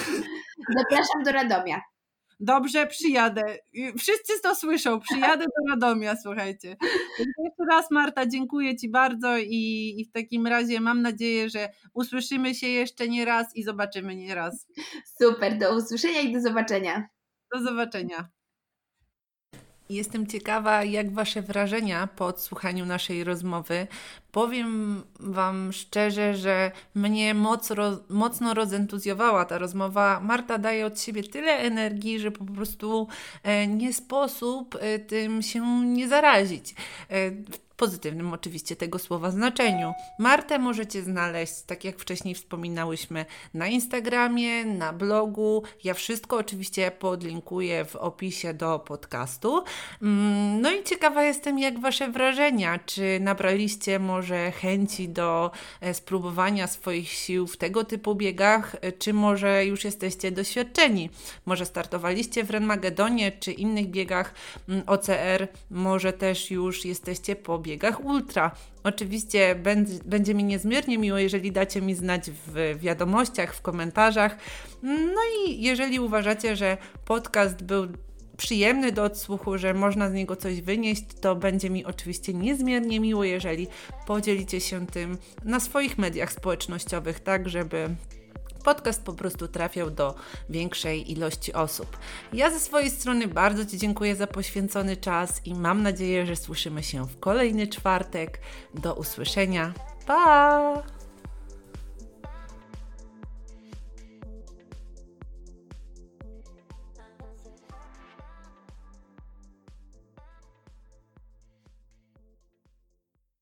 Zapraszam do Radomia. Dobrze, przyjadę. Wszyscy to słyszą. Przyjadę do Radomia, słuchajcie. Jeszcze raz, Marta, dziękuję Ci bardzo i, i w takim razie mam nadzieję, że usłyszymy się jeszcze nie raz i zobaczymy nie raz. Super, do usłyszenia i do zobaczenia. Do zobaczenia. Jestem ciekawa, jak Wasze wrażenia po odsłuchaniu naszej rozmowy. Powiem Wam szczerze, że mnie moc, mocno rozentuzjowała ta rozmowa. Marta daje od siebie tyle energii, że po prostu e, nie sposób e, tym się nie zarazić. Pozytywnym oczywiście tego słowa znaczeniu. Martę możecie znaleźć, tak jak wcześniej wspominałyśmy, na Instagramie, na blogu. Ja wszystko oczywiście podlinkuję w opisie do podcastu. Mm, no i ciekawa jestem, jak Wasze wrażenia. Czy nabraliście może chęci do e, spróbowania swoich sił w tego typu biegach, e, czy może już jesteście doświadczeni? Może startowaliście w Renmagedonie, czy innych biegach mm, OCR, może też już jesteście po biegach biegach ultra. Oczywiście będzie, mi niezmiernie miło, jeżeli dacie mi znać w wiadomościach, w komentarzach. No i jeżeli uważacie, że podcast był przyjemny do odsłuchu, że można z niego coś wynieść, to będzie mi oczywiście niezmiernie miło, jeżeli podzielicie się tym na swoich mediach społecznościowych, tak żeby podcast po prostu trafiał do większej ilości osób. Ja ze swojej strony bardzo Ci dziękuję za poświęcony czas i mam nadzieję, że słyszymy się w kolejny czwartek. Do usłyszenia. Pa!